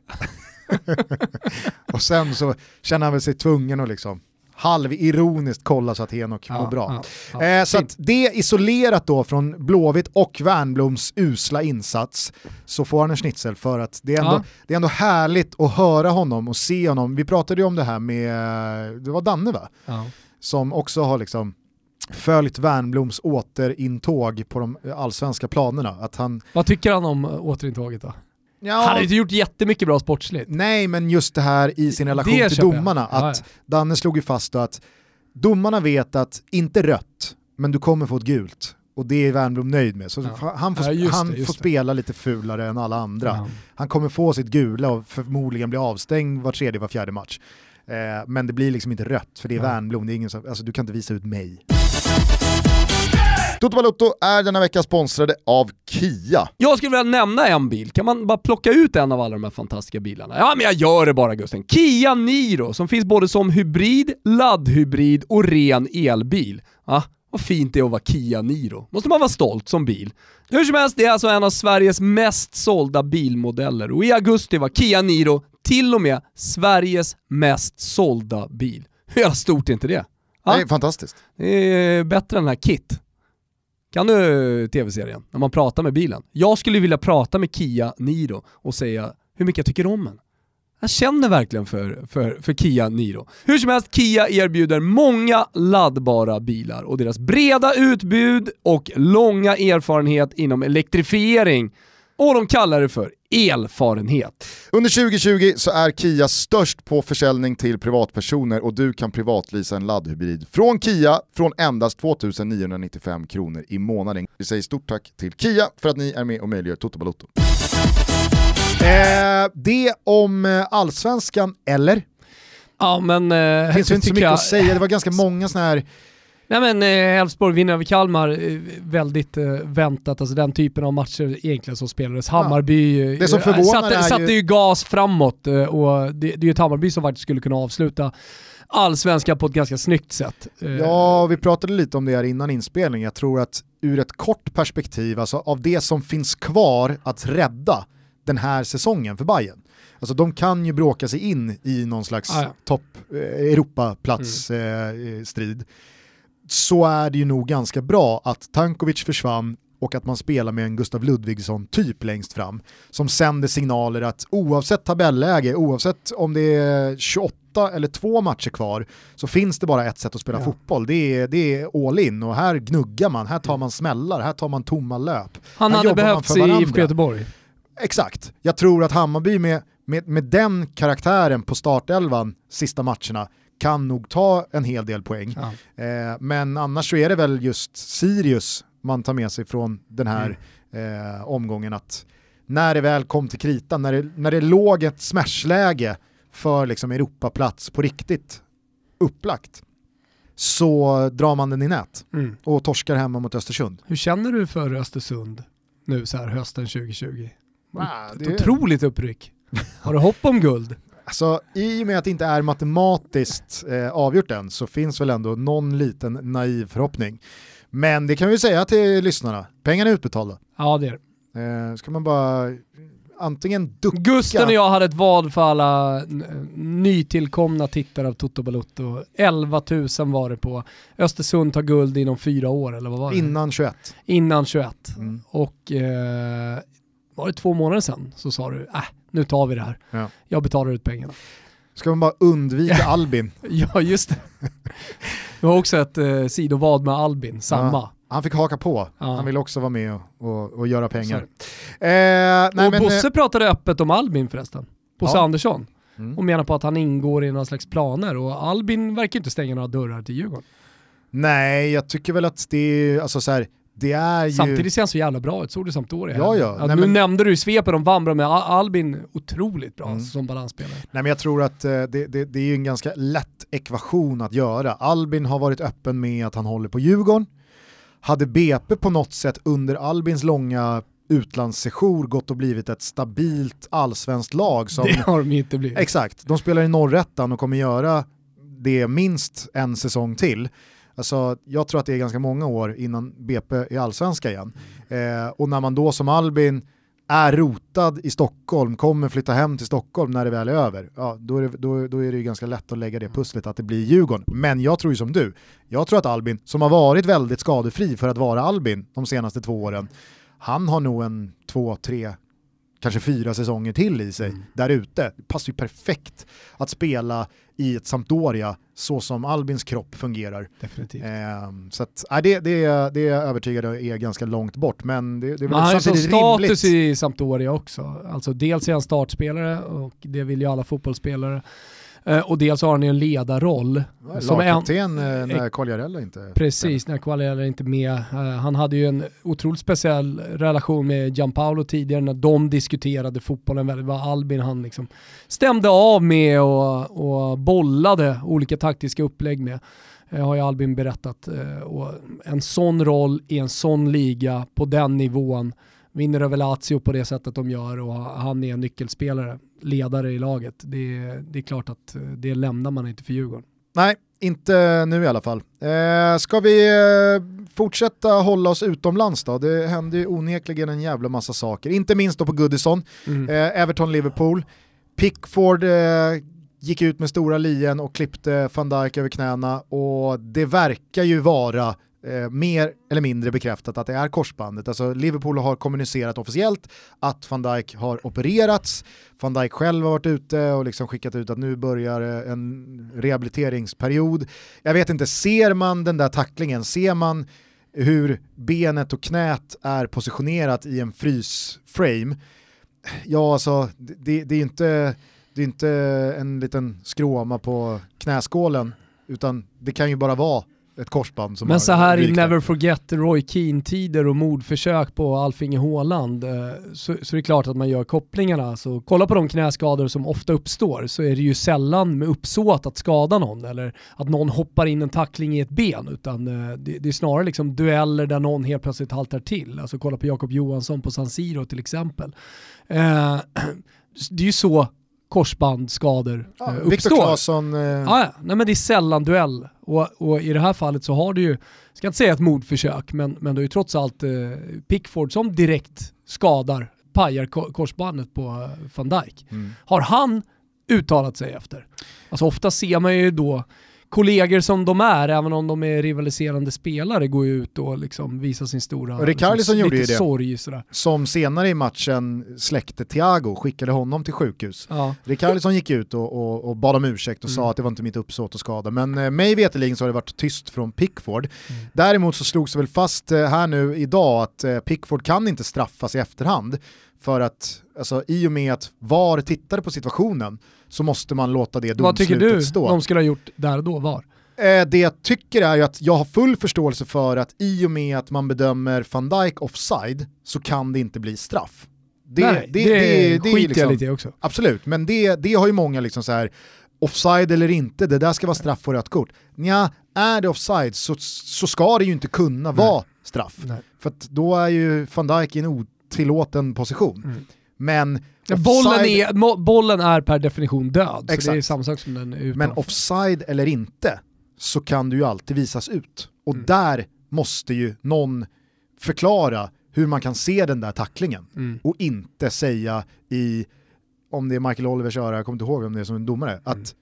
och sen så känner han väl sig tvungen att liksom halvironiskt kolla så att Henok ja, mår bra. Ja, ja. Eh, så att det isolerat då från Blåvitt och Värnbloms usla insats så får han en schnitzel för att det är, ändå, det är ändå härligt att höra honom och se honom. Vi pratade ju om det här med, det var Danne va? Som också har liksom följt Wernbloms återintåg på de allsvenska planerna. Att han... Vad tycker han om återintåget då? Ja. Han har inte gjort jättemycket bra sportsligt. Nej, men just det här i sin relation det till domarna. Jag. Att ja, ja. Danne slog ju fast att domarna vet att, inte rött, men du kommer få ett gult. Och det är Wernbloom nöjd med. Så ja. han får, ja, han det, får spela lite fulare än alla andra. Ja. Han kommer få sitt gula och förmodligen bli avstängd var tredje, var fjärde match. Eh, men det blir liksom inte rött, för det är ja. Wernbloom, det är ingen som, alltså, du kan inte visa ut mig. Toto Balotto är denna vecka sponsrade av Kia. Jag skulle vilja nämna en bil, kan man bara plocka ut en av alla de här fantastiska bilarna? Ja men jag gör det bara Gusten. Kia Niro, som finns både som hybrid, laddhybrid och ren elbil. Ja, vad fint det är att vara Kia Niro. Måste man vara stolt som bil. Hur som helst, det är alltså en av Sveriges mest sålda bilmodeller och i augusti var Kia Niro till och med Sveriges mest sålda bil. Hur jävla stort är inte det? Ja? Det är fantastiskt. Det är bättre än den här Kit. Kan du tv-serien? När man pratar med bilen. Jag skulle vilja prata med Kia Niro och säga hur mycket jag tycker om den. Jag känner verkligen för, för, för Kia Niro. Hur som helst, Kia erbjuder många laddbara bilar och deras breda utbud och långa erfarenhet inom elektrifiering. Och de kallar det för elfarenhet. Under 2020 så är Kia störst på försäljning till privatpersoner och du kan privatlisa en laddhybrid från Kia från endast 2995 kronor i månaden. Vi säger stort tack till Kia för att ni är med och möjliggör Toto Balotto. Eh, det om eh, allsvenskan, eller? Ja men... Eh, Det finns ju inte så mycket jag- att säga, det var ganska många sådana här Nej men eh, Elfsborg vinner över Kalmar, eh, väldigt eh, väntat. Alltså den typen av matcher egentligen som spelades. Hammarby förvånar satte, satte ju- ju gas framåt och det, det är ju ett Hammarby som faktiskt skulle kunna avsluta allsvenskan på ett ganska snyggt sätt. Ja, vi pratade lite om det här innan inspelning. Jag tror att ur ett kort perspektiv, alltså av det som finns kvar att rädda den här säsongen för Bayern. Alltså de kan ju bråka sig in i någon slags Ah, ja. topp eh, Europaplats eh, eh, strid. Så är det ju nog ganska bra att Tankovic försvann och att man spelar med en Gustav Ludvigsson typ längst fram som sänder signaler att oavsett tabelläge, oavsett om det är 28 eller två matcher kvar så finns det bara ett sätt att spela Ja. fotboll. Det är, det är all in och här gnuggar man, här tar man smällar, här tar man tomma löp. han här hade behövts i. IFK Göteborg. Exakt. Jag tror att Hammarby med, med, med den karaktären på startelvan sista matcherna kan nog ta en hel del poäng. Ja. Eh, men annars så är det väl just Sirius man tar med sig från den här eh, omgången att när det väl kom till kritan, när det, när det låg ett smashläge för liksom Europaplats på riktigt upplagt så drar man den i nät Mm. och torskar hemma mot Östersund. Hur känner du för Östersund nu så här hösten 2020? Ah, Ett det- otroligt uppryck. Har du hopp om guld? Alltså, I och med att det inte är matematiskt eh, avgjort än så finns väl ändå någon liten naiv förhoppning. Men det kan vi säga till lyssnarna, pengarna är utbetalda. Ja det är det. Eh, ska man bara antingen ducka... Gusten och jag hade ett vad för alla nytillkomna tittare av Toto Balotto. 11 000 var det på. Östersund tar guld inom fyra år eller vad var det? Innan 21. Innan 21. Mm. Och eh, var det två månader sedan så sa du, äh, nu tar vi det här. Ja. Jag betalar ut pengarna. Ska man bara undvika Albin. Ja just det. Det var också ett eh, sidovad med Albin, samma. Ja, han fick haka på. Ja. Han ville också vara med och, och, och göra pengar. Eh, nej, och men, Bosse eh, pratade öppet om Albin förresten. Bosse Ja. Andersson. Mm. Och menar på att han ingår i några slags planer och Albin verkar inte stänga några dörrar till Djurgården. nej, jag tycker väl att det är, alltså så här, det är ju... Samtidigt ser han så jävla bra ut, såg du Sampdoria? Ja, ja. nu Nej, men- nämnde du i svepet om Wambra, Al- Albin otroligt bra Mm. som balansspelare. Nej men jag tror att eh, det, det, det är ju en ganska lätt ekvation att göra. Albin har varit öppen med att han håller på Djurgården. Hade BP på något sätt under Albins långa utlandssejour gått och blivit ett stabilt allsvenskt lag som... Det har de inte blivit. Exakt, de spelar i norrättan och kommer göra det minst en säsong till. Alltså, jag tror att det är ganska många år innan BP är allsvenska igen. Eh, och när man då som Albin är rotad i Stockholm, kommer flytta hem till Stockholm när det väl är över, ja, då, är det, då, då är det ju ganska lätt att lägga det pusslet att det blir Djurgården. Men jag tror ju som du, jag tror att Albin, som har varit väldigt skadefri för att vara Albin de senaste två åren, han har nog en två, tre, kanske fyra säsonger till i sig där ute. Det passar ju perfekt att spela i ett Sampdoria så som Albins kropp fungerar. Definitivt. Ehm, så att, nej, det, det, är- det är jag övertygad är ganska långt bort, men det, det är väl han har ju samtidigt status i Sampdoria också. Alltså dels är han startspelare och det vill ju alla fotbollsspelare. Eh, och dels har han ju en ledarroll. som Lagkapten eh, när Quagliarella inte Precis, när Quagliarella är inte med. Eh, han hade ju en otroligt speciell relation med Gianpaolo tidigare när de diskuterade fotbollen väldigt. Det var Albin han liksom stämde av med och, och bollade olika taktiska upplägg med. eh, har ju Albin berättat. Eh, och en sån roll i en sån liga på den nivån, vinner över Lazio på det sättet de gör och han är en nyckelspelare, ledare i laget. Det, det är klart att det lämnar man inte för Djurgården. Nej, inte nu i alla fall. Eh, ska vi eh, fortsätta hålla oss utomlands då? Det händer ju onekligen en jävla massa saker, inte minst då på Goodison, mm. eh, Everton-Liverpool. Pickford eh, gick ut med stora lien och klippte van Dijk över knäna och det verkar ju vara eh, mer eller mindre bekräftat att det är korsbandet. Alltså Liverpool har kommunicerat officiellt att van Dijk har opererats, van Dijk själv har varit ute och liksom skickat ut att nu börjar eh, en rehabiliteringsperiod. Jag vet inte, ser man den där tacklingen, ser man hur benet och knät är positionerat i en frysframe, ja alltså det, det är inte det är inte en liten skråma på knäskålen, utan det kan ju bara vara ett korsband som Men så här i Never Forget Roy Keane-tider och mordförsök på Alfinge Håland eh, så, är det klart att man gör kopplingarna. Så kolla på de knäskador som ofta uppstår så är det ju sällan med uppsåt att skada någon eller att någon hoppar in en tackling i ett ben utan eh, det, det är snarare liksom dueller där någon helt plötsligt haltar till. Alltså kolla på Jakob Johansson på San Siro till exempel. Eh, det är ju så korsbandsskador ja, eh, uppstår. Claesson... Eh... Ah, ja, nej men det är sällan duell. Och, och, i det här fallet så har du ju, ska inte säga ett mordförsök, men, men du har ju trots allt eh, Pickford som direkt skadar, pajar korsbandet på eh, van Dijk. Mm. Har han uttalat sig efter? Alltså ofta ser man ju då kollegor som de är, även om de är rivaliserande spelare, går ut och liksom visar sin stora liksom, gjorde ju det. sorg. Sådär. Som senare i matchen släckte Thiago, skickade honom till sjukhus. Ja. Rikarlison gick ut och, och, och bad om ursäkt och mm. sa att det var inte mitt uppsåt att skada. Men eh, mig veterligen så har det varit tyst från Pickford. Mm. Däremot så slogs det väl fast eh, här nu idag att eh, Pickford kan inte straffas i efterhand. För att alltså, i och med att VAR tittade på situationen så måste man låta det domslutet stå. Vad tycker du stå. de skulle ha gjort där och då, VAR? Eh, det jag tycker är ju att jag har full förståelse för att i och med att man bedömer van Dijk offside så kan det inte bli straff. Det, Nej, det, det, det, det skiter liksom, jag lite också. Absolut, men det, det har ju många liksom så här offside eller inte, det där ska vara straff och rött kort. Nja, är det offside så, så ska det ju inte kunna Nej. vara straff. Nej. För då är ju van Dijk i en otillåten position. Mm. Men. Bollen, är, bollen är per definition död, Exakt. så det är samma sak som den är Men offside eller inte, så kan du ju alltid visas ut. Och mm. där måste ju någon förklara hur man kan se den där tacklingen mm. och inte säga i, om det är Michael Olivers öra, jag kommer inte ihåg vem det är som är domare, att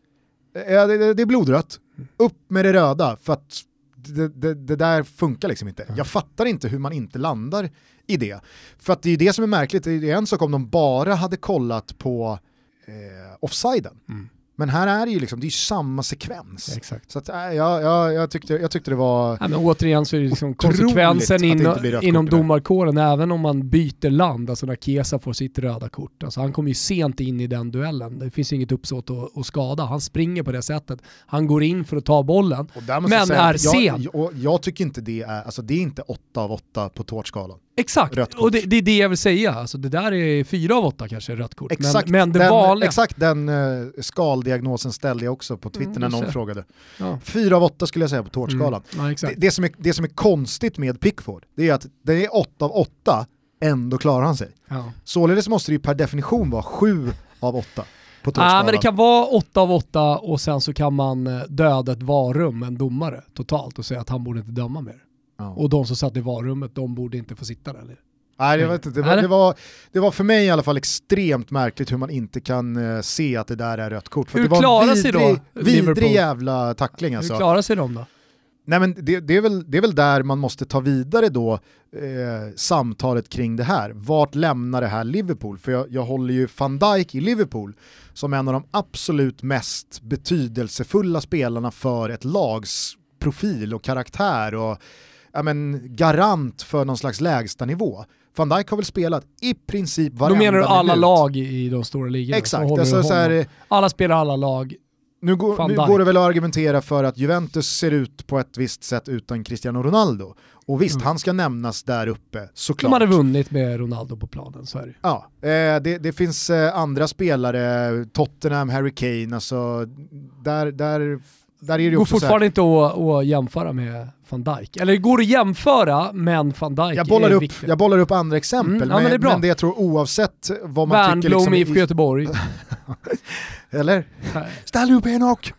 mm. äh, det, det, är blodrött, mm. upp med det röda för att det, det, det, där funkar liksom inte. Jag fattar inte hur man inte landar i det. För att det är det som är märkligt, det är en sak om de bara hade kollat på eh, offsiden. Mm. Men här är det ju liksom, det är samma sekvens. Exakt. Så att, äh, jag, jag, jag, tyckte, jag tyckte det var... Ja, men återigen så är det liksom konsekvensen in, inom domarkåren, även om man byter land, alltså när Kesa får sitt röda kort. Alltså han kommer ju sent in i den duellen, det finns inget uppsåt att, att skada. Han springer på det sättet, han går in för att ta bollen, men säga, är sen. Jag, jag, tycker inte det är, alltså det är inte 8 av 8 på tårtskalan. Exakt, och det, det, är det jag vill säga. Alltså det där är 4 av 8 kanske, rött kort. Exakt, men, men det den, vanliga... exakt den uh, skaldiagnosen ställde jag också på Twitter mm, när någon frågade. Ja. 4 av 8 skulle jag säga på tårtskalan. Mm. Ja, det, det, som är, det som är konstigt med Pickford, det är att det är 8 av 8, ändå klarar han sig. Ja. Således måste det ju per definition vara 7 av 8. Ja, ah, men det kan vara 8 av 8 och sen så kan man eh, döda ett varum, en domare, totalt och säga att han borde inte döma mer. Ja. Och de som satt i varummet, de borde inte få sitta där. Nej, jag vet inte. Det, var, det, var, det var för mig i alla fall extremt märkligt hur man inte kan uh, se att det där är rött kort. För hur det var klarar sig då vidrig jävla tackling alltså. Hur klarar sig de då? Nej men det, det, är väl, det är väl där man måste ta vidare då eh, samtalet kring det här. Vart lämnar det här Liverpool? För jag, jag håller ju van Dijk i Liverpool som en av de absolut mest betydelsefulla spelarna för ett lags profil och karaktär och ja, men, garant för någon slags lägstanivå. Van Dijk har väl spelat i princip varenda minut. Då menar du alla minut. lag i de stora ligorna? Exakt. Alltså, så här, alla spelar alla lag. Nu, går, nu går det väl att argumentera för att Juventus ser ut på ett visst sätt utan Cristiano Ronaldo. Och visst, mm. han ska nämnas där uppe, såklart. De hade vunnit med Ronaldo på planen, så är det Ja, eh, det, det, finns eh, andra spelare, Tottenham, Harry Kane, alltså där, där där är det går så här, fortfarande inte att, att jämföra med van Dijk. Eller det går att jämföra, men van Dijk jag bollar, är upp, viktig. jag bollar upp andra exempel, Mm, ja, men, men det är bra. men det jag tror oavsett vad man tycker... Wernbloom, Liksom, IFK Göteborg. Eller? Ställ upp Henok!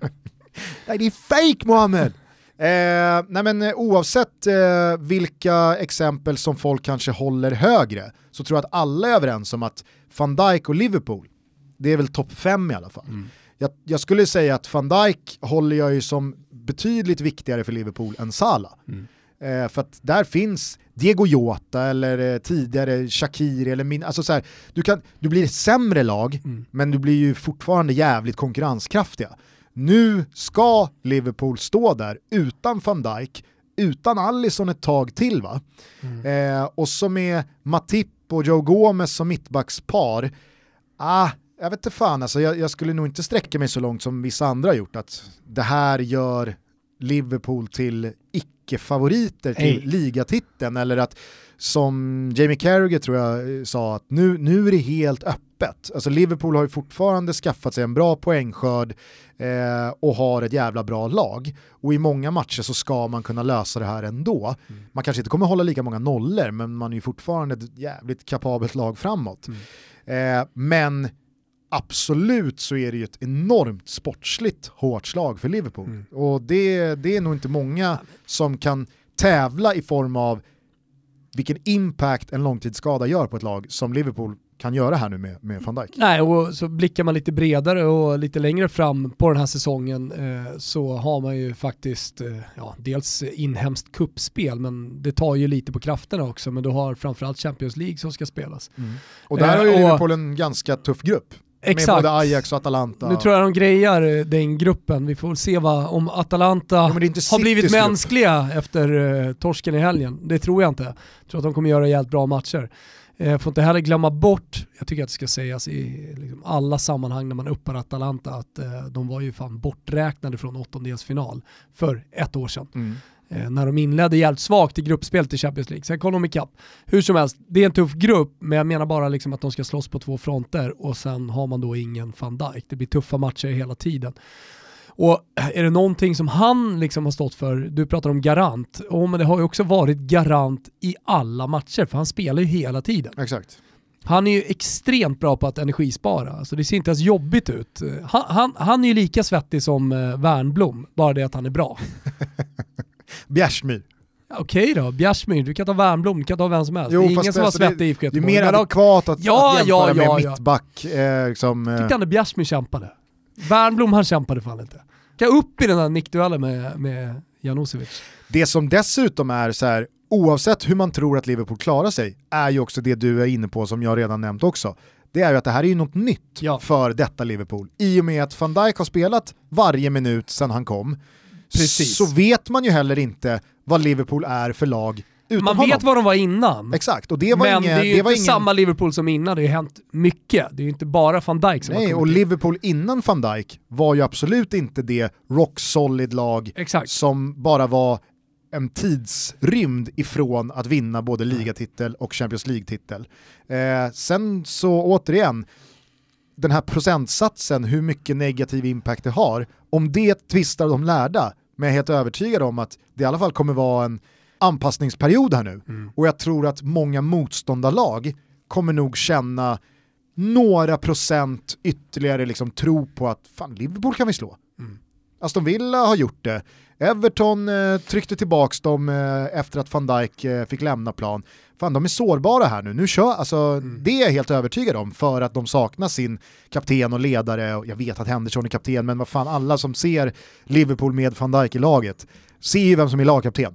nej det är fake Mohammed! Eh, nej men eh, oavsett eh, vilka exempel som folk kanske håller högre så tror jag att alla är överens om att van Dijk och Liverpool, det är väl topp fem i alla fall. Jag, jag skulle säga att van Dijk håller jag ju som betydligt viktigare för Liverpool än Salah. Eh, för att där finns Diego Jota eller eh, tidigare Shakiri eller min, alltså så här, du, kan, du blir ett sämre lag men du blir ju fortfarande jävligt konkurrenskraftiga. Nu ska Liverpool stå där utan van Dijk, utan Alisson ett tag till va? Eh, och så med Matip och Joe Gomez som mittbackspar, ah, jag vet inte fan alltså, jag, jag skulle nog inte sträcka mig så långt som vissa andra har gjort att det här gör Liverpool till icke-favoriter till Nej. ligatiteln eller att som Jamie Carragher tror jag eh, sa att nu, nu är det helt öppet. Alltså Liverpool har ju fortfarande skaffat sig en bra poängskörd eh, och har ett jävla bra lag. Och i många matcher så ska man kunna lösa det här ändå. Man kanske inte kommer hålla lika många nollor men man är ju fortfarande ett jävligt kapabelt lag framåt. Eh, men absolut så är det ju ett enormt sportsligt hårt slag för Liverpool. Och det, det är nog inte många som kan tävla i form av vilken impact en långtidsskada gör på ett lag som Liverpool kan göra här nu med, med van Dijk. Nej, och så blickar man lite bredare och lite längre fram på den här säsongen eh, så har man ju faktiskt eh, ja, dels inhemskt kuppspel men det tar ju lite på krafterna också men du har framförallt Champions League som ska spelas. Och där har ju Eh, och- Liverpool en ganska tuff grupp. Med Exakt. både Ajax och Atalanta. Nu tror jag de grejar eh, den gruppen, vi får väl se vad, om Atalanta Ja, har blivit grupp. mänskliga efter eh, torsken i helgen. Det tror jag inte. Jag tror att de kommer göra jävligt bra matcher. Eh, får inte heller glömma bort, jag tycker att det ska sägas i liksom, alla sammanhang när man uppar Atalanta, att eh, de var ju fan borträknade från åttondelsfinal för ett år sedan. Mm. Eh, när de inledde jävligt svagt i gruppspelet i Champions League. Sen kom de ikapp. Hur som helst, det är en tuff grupp, men jag menar bara liksom att de ska slåss på två fronter och sen har man då ingen van Dijk. Det blir tuffa matcher hela tiden. Och är det någonting som han liksom har stått för, du pratar om garant, oh, men det har ju också varit garant i alla matcher, för han spelar ju hela tiden. Exakt. Han är ju extremt bra på att energispara, alltså det ser inte ens jobbigt ut. Han, han, han är ju lika svettig som eh, Wernbloom, bara det att han är bra. Bjärsmyr. Okej då, Bjärsmyr, du kan ta Wernbloom, du kan ta vem som helst. Jo, det är ingen som var alltså svettig i IFK Det är mer adekvat att, Ja, att jämföra ja, ja, med ja. mittback. Eh, liksom, eh, tyckte att Bjärsmyr kämpade. Wernbloom han kämpade fan inte. Ska upp i den här nickduellen med, med Janosevic. Det som dessutom är så här, oavsett hur man tror att Liverpool klarar sig, är ju också det du är inne på som jag redan nämnt också. Det är ju att det här är ju något nytt Ja. för detta Liverpool. I och med att van Dijk har spelat varje minut sedan han kom, Precis. så vet man ju heller inte vad Liverpool är för lag utan Man honom. vet vad de var innan. Exakt, och det var men ingen... det är ju det var inte ingen... samma Liverpool som innan, det har ju hänt mycket. Det är ju inte bara van Dijk som Nej, har och kommit in. Liverpool innan van Dijk var ju absolut inte det rock solid lag Exakt. som bara var en tidsrymd ifrån att vinna både ligatitel och Champions League-titel. Eh, sen så återigen, den här procentsatsen, hur mycket negativ impact det har, om det tvistar de lärda, men jag är helt övertygad om att det i alla fall kommer vara en anpassningsperiod här nu. Och jag tror att många motståndarlag kommer nog känna några procent ytterligare liksom tro på att fan, Liverpool kan vi slå. Aston Villa har gjort det. Everton eh, tryckte tillbaka dem eh, efter att van Dijk eh, fick lämna plan. Fan, de är sårbara här nu. nu kör, alltså, Det är jag helt övertygad om för att de saknar sin kapten och ledare. Jag vet att Henderson är kapten, men vad fan, alla som ser Liverpool med van Dijk i laget ser ju vem som är lagkapten.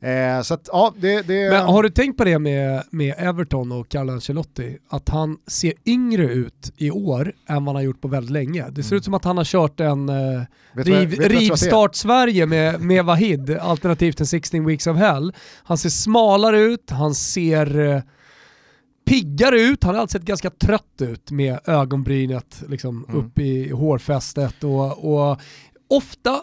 Eh, så att, ja, det... det Men har du tänkt på det med, med Everton och Carlo Ancelotti? Att han ser yngre ut i år än vad han har gjort på väldigt länge. Det ser ut som att han har kört en eh, Mm. Riv, rivstart Sverige med, med Vahid, alternativt en 16 weeks of hell. Han ser smalare ut, han ser eh, piggare ut, han har alltid sett ganska trött ut med ögonbrynet liksom, Mm. upp i hårfästet och, och ofta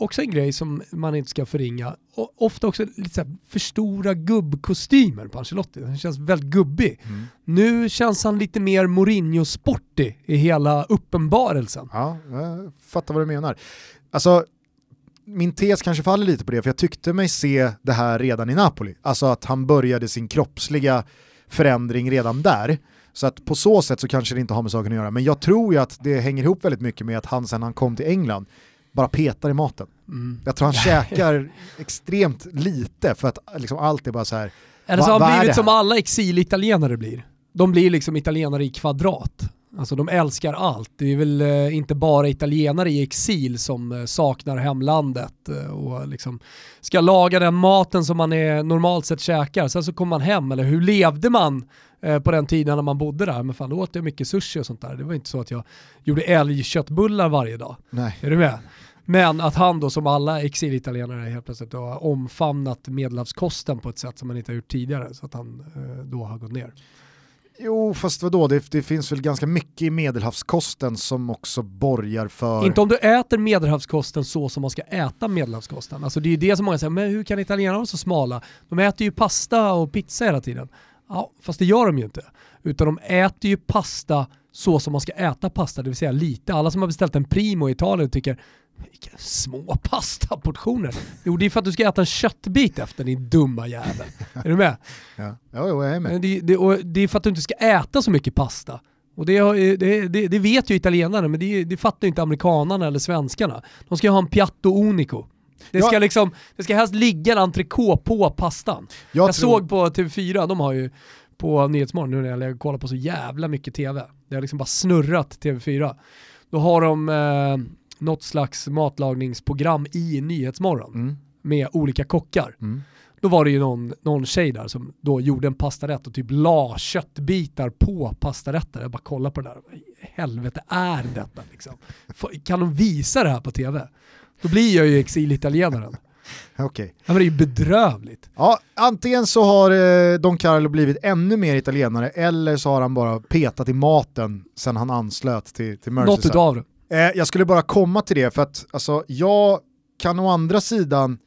också en grej som man inte ska förringa. Och ofta också lite så här för stora gubbkostymer på Ancelotti. Han känns väldigt gubbig. Mm. Nu känns han lite mer Mourinho-sportig i hela uppenbarelsen. Ja, jag fattar vad du menar. Alltså, min tes kanske faller lite på det, för jag tyckte mig se det här redan i Napoli. Alltså att han började sin kroppsliga förändring redan där. Så att på så sätt så kanske det inte har med saken att göra. Men jag tror ju att det hänger ihop väldigt mycket med att han sen han kom till England bara petar i maten. Mm. Jag tror han käkar extremt lite för att liksom allt är bara så här. Eller så har han blivit som alla exilitalienare blir. De blir liksom italienare i kvadrat. Alltså de älskar allt. Det är väl eh, inte bara italienare i exil som eh, saknar hemlandet eh, och liksom ska laga den maten som man är, normalt sett käkar. Sen så kommer man hem, eller hur levde man på den tiden när man bodde där? Men fan då åt jag mycket sushi och sånt där. Det var inte så att jag gjorde älgköttbullar varje dag. Nej. Är du med? Men att han då som alla exilitalienare helt plötsligt har omfamnat medelhavskosten på ett sätt som man inte har gjort tidigare så att han då har gått ner. Jo, fast vadå, det, det finns väl ganska mycket i medelhavskosten som också borgar för... Inte om du äter medelhavskosten så som man ska äta medelhavskosten. Alltså det är ju det som många säger, men hur kan italienarna vara så smala? De äter ju pasta och pizza hela tiden. Ja, fast det gör de ju inte. Utan de äter ju pasta så som man ska äta pasta, det vill säga lite. Alla som har beställt en Primo i Italien tycker vilka små pastaportioner. Jo, det är för att du ska äta en köttbit efter din dumma jävel. Är du med? Ja, ja jo, jag är med. Det, det, och det är för att du inte ska äta så mycket pasta. Och det, det, vet ju italienarna, men det, fattar ju inte amerikanarna eller svenskarna. De ska ju ha en piatto unico. Det Ja. ska, liksom, det ska helst ligga en entrecote på pastan. Jag, Jag, tror, såg på TV4, de har ju på Nyhetsmorgon, nu när jag kollar på så jävla mycket TV, det har liksom bara snurrat TV4. Då har de eh, något slags matlagningsprogram i Nyhetsmorgon mm, med olika kockar. mm. Då var det ju någon, någon tjej där som då gjorde en pastarätt och typ la köttbitar på pastarätter. Jag bara kollar på det där, helvete är detta liksom? Kan de visa det här på tv? Då blir jag ju exilitalienaren. Okej. Ja, men det är ju bedrövligt. Ja, antingen så har eh, Don Carlo blivit ännu mer italienare eller så har han bara petat i maten sen han anslöt till, till Något Merseyside. utav det. Eh, jag skulle bara komma till det för att alltså, jag kan å andra sidan,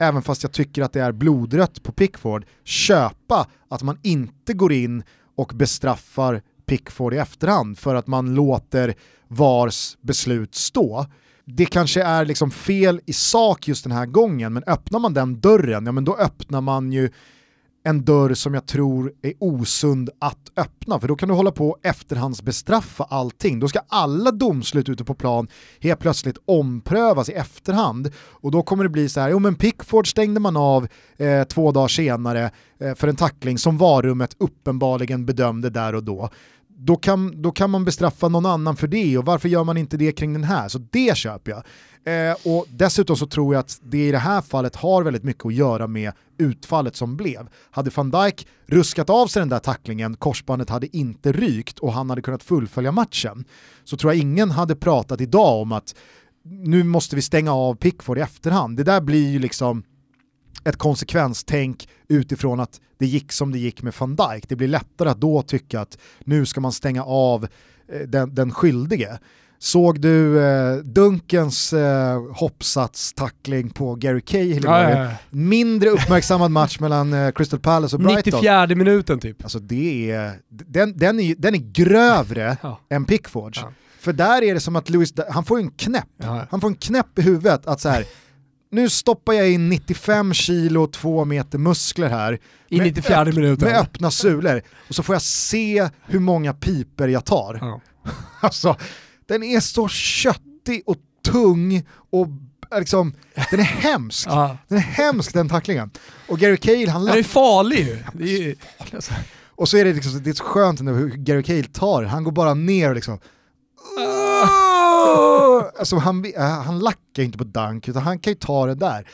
även fast jag tycker att det är blodrött på Pickford, köpa att man inte går in och bestraffar Pickford i efterhand för att man låter VARs beslut stå. Det kanske är liksom fel i sak just den här gången, men öppnar man den dörren, ja men då öppnar man ju en dörr som jag tror är osund att öppna, för då kan du hålla på och efterhandsbestraffa allting. Då ska alla domslut ute på plan helt plötsligt omprövas i efterhand och då kommer det bli så här, jo men Pickford stängde man av eh, två dagar senare eh, för en tackling som varummet uppenbarligen bedömde där och då. Då kan, då kan man bestraffa någon annan för det och varför gör man inte det kring den här? Så det köper jag. Eh, och dessutom så tror jag att det i det här fallet har väldigt mycket att göra med utfallet som blev. Hade van Dijk ruskat av sig den där tacklingen, korsbandet hade inte rykt och han hade kunnat fullfölja matchen, så tror jag ingen hade pratat idag om att nu måste vi stänga av Pickford i efterhand. Det där blir ju liksom ett konsekvenstänk utifrån att det gick som det gick med van Dijk. Det blir lättare att då tycka att nu ska man stänga av eh, den, den skyldige. Såg du eh, Dunkens eh, hoppsatstackling på Gary Cahill Ja, ja, ja. Mindre uppmärksammad match mellan eh, Crystal Palace och Brighton. 94 minuten typ. Alltså det är, den, den, är, den är grövre än Pickfords. För där är det som att Lewis, han får en knäpp. Han får en knäpp i huvudet att så här, nu stoppar jag in 95 kilo och 2 meter muskler här I 94 minuten. med öppna sulor och så får jag se hur många piper jag tar. Alltså, den är så köttig och tung och liksom, den är hemsk. Ja. Den är hemsk den tacklingen. Och Gary Cahill han Den är farlig ju. Det är ju... och så är det, liksom, det är så skönt ändå hur Gary Cahill tar han går bara ner och liksom alltså han, äh, han lackar inte på dunk utan han kan ju ta det där.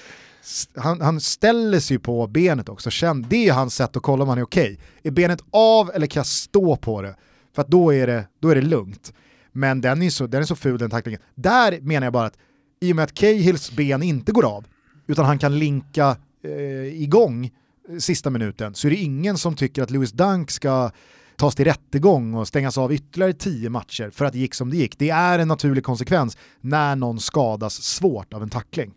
Han, han ställer sig på benet också, Känn, det är hans sätt att kolla om han är okej. Är benet av eller kan jag stå på det? För att då är det, då är det lugnt. Men den är, så, den är så ful den tacklingen. Där menar jag bara att i och med att Cahills ben inte går av, utan han kan linka eh, igång sista minuten, så är det ingen som tycker att Lewis Dunk ska tas till rättegång och stängas av ytterligare tio matcher för att det gick som det gick. Det är en naturlig konsekvens när någon skadas svårt av en tackling.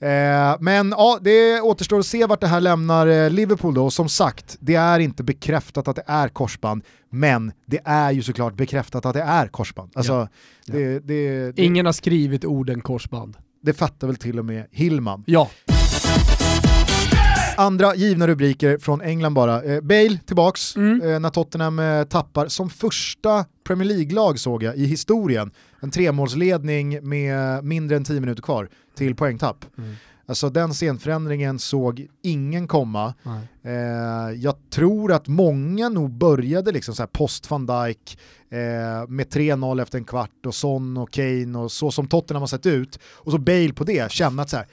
Eh, men ja, det återstår att se vart det här lämnar eh, Liverpool då. Som sagt, det är inte bekräftat att det är korsband, men det är ju såklart bekräftat att det är korsband. Alltså, Ja. Det, det, det, Ingen har skrivit orden korsband. det fattar väl till och med Hillman. Ja, Andra givna rubriker från England bara. Eh, Bale tillbaks Mm. eh, när Tottenham eh, tappar som första Premier League-lag såg jag i historien. En tremålsledning med mindre än 10 minuter kvar till poängtapp. Mm. Alltså den scenförändringen såg ingen komma. Eh, jag tror att många nog började liksom så här post van Dijk eh, med 3-0 efter en kvart och Son och Kane och så som Tottenham har sett ut. Och så Bale på det, känna att så här,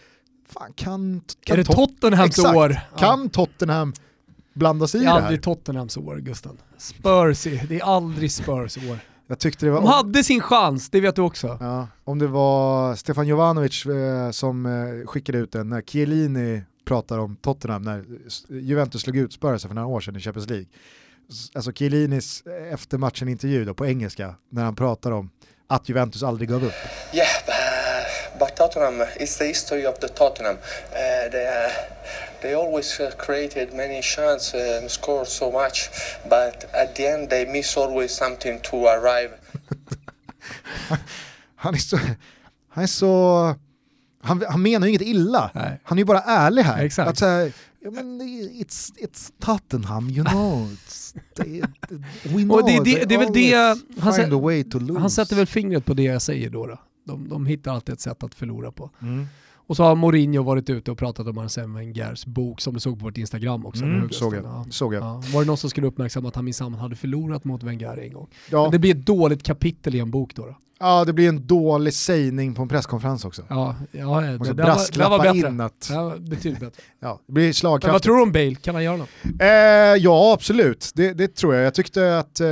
fan kan, kan är det Tot- Tottenhams Exakt. år? kan Tottenham blanda sig i Det är det här? aldrig Tottenhams år, Gusten. Spurs, är- det är aldrig Spurs år. Jag tyckte det var... De hade sin chans, det vet du också. Ja, om det var Stefan Jovanovic eh, som eh, skickade ut den när Chiellini pratar om Tottenham när Juventus slog ut Spurs för några år sedan i Champions League. Alltså Chiellinis eh, efter matchen intervju då, på engelska när han pratar om att Juventus aldrig gav upp. Yeah, but, Tottenham it's the history of the Tottenham. Uh, they uh, they always uh, created many chances and scored so much, but at the end they miss always something to arrive. Han är så... Han, är så han, han menar ju inget illa. Nej. Han är ju bara ärlig här. Exakt. Att så här, ja, men it's, it's Tottenham, you know. It's, they, we know Och det, det, they det är väl det, han, find sä- a way to lose. han sätter väl fingret på det jag säger då. då. De, de hittar alltid ett sätt att förlora på. Mm. Och så har Mourinho varit ute och pratat om Arsene Wengers bok som du såg på vårt Instagram också. Mm, såg jag. Ja. Såg jag. Ja. Var det någon som skulle uppmärksamma att han minsann hade förlorat mot Wenger en gång? Ja. Men det blir ett dåligt kapitel i en bok då. då. Ja, det blir en dålig sägning på en presskonferens också. Ja, ja det, det, där var, det var brasklappa bättre. in att var betydligt bättre. ja, det blir Men vad slagkraftigt. tror du om Bale? Kan han göra något? Eh, ja, absolut. Det, det tror jag. Jag tyckte att eh,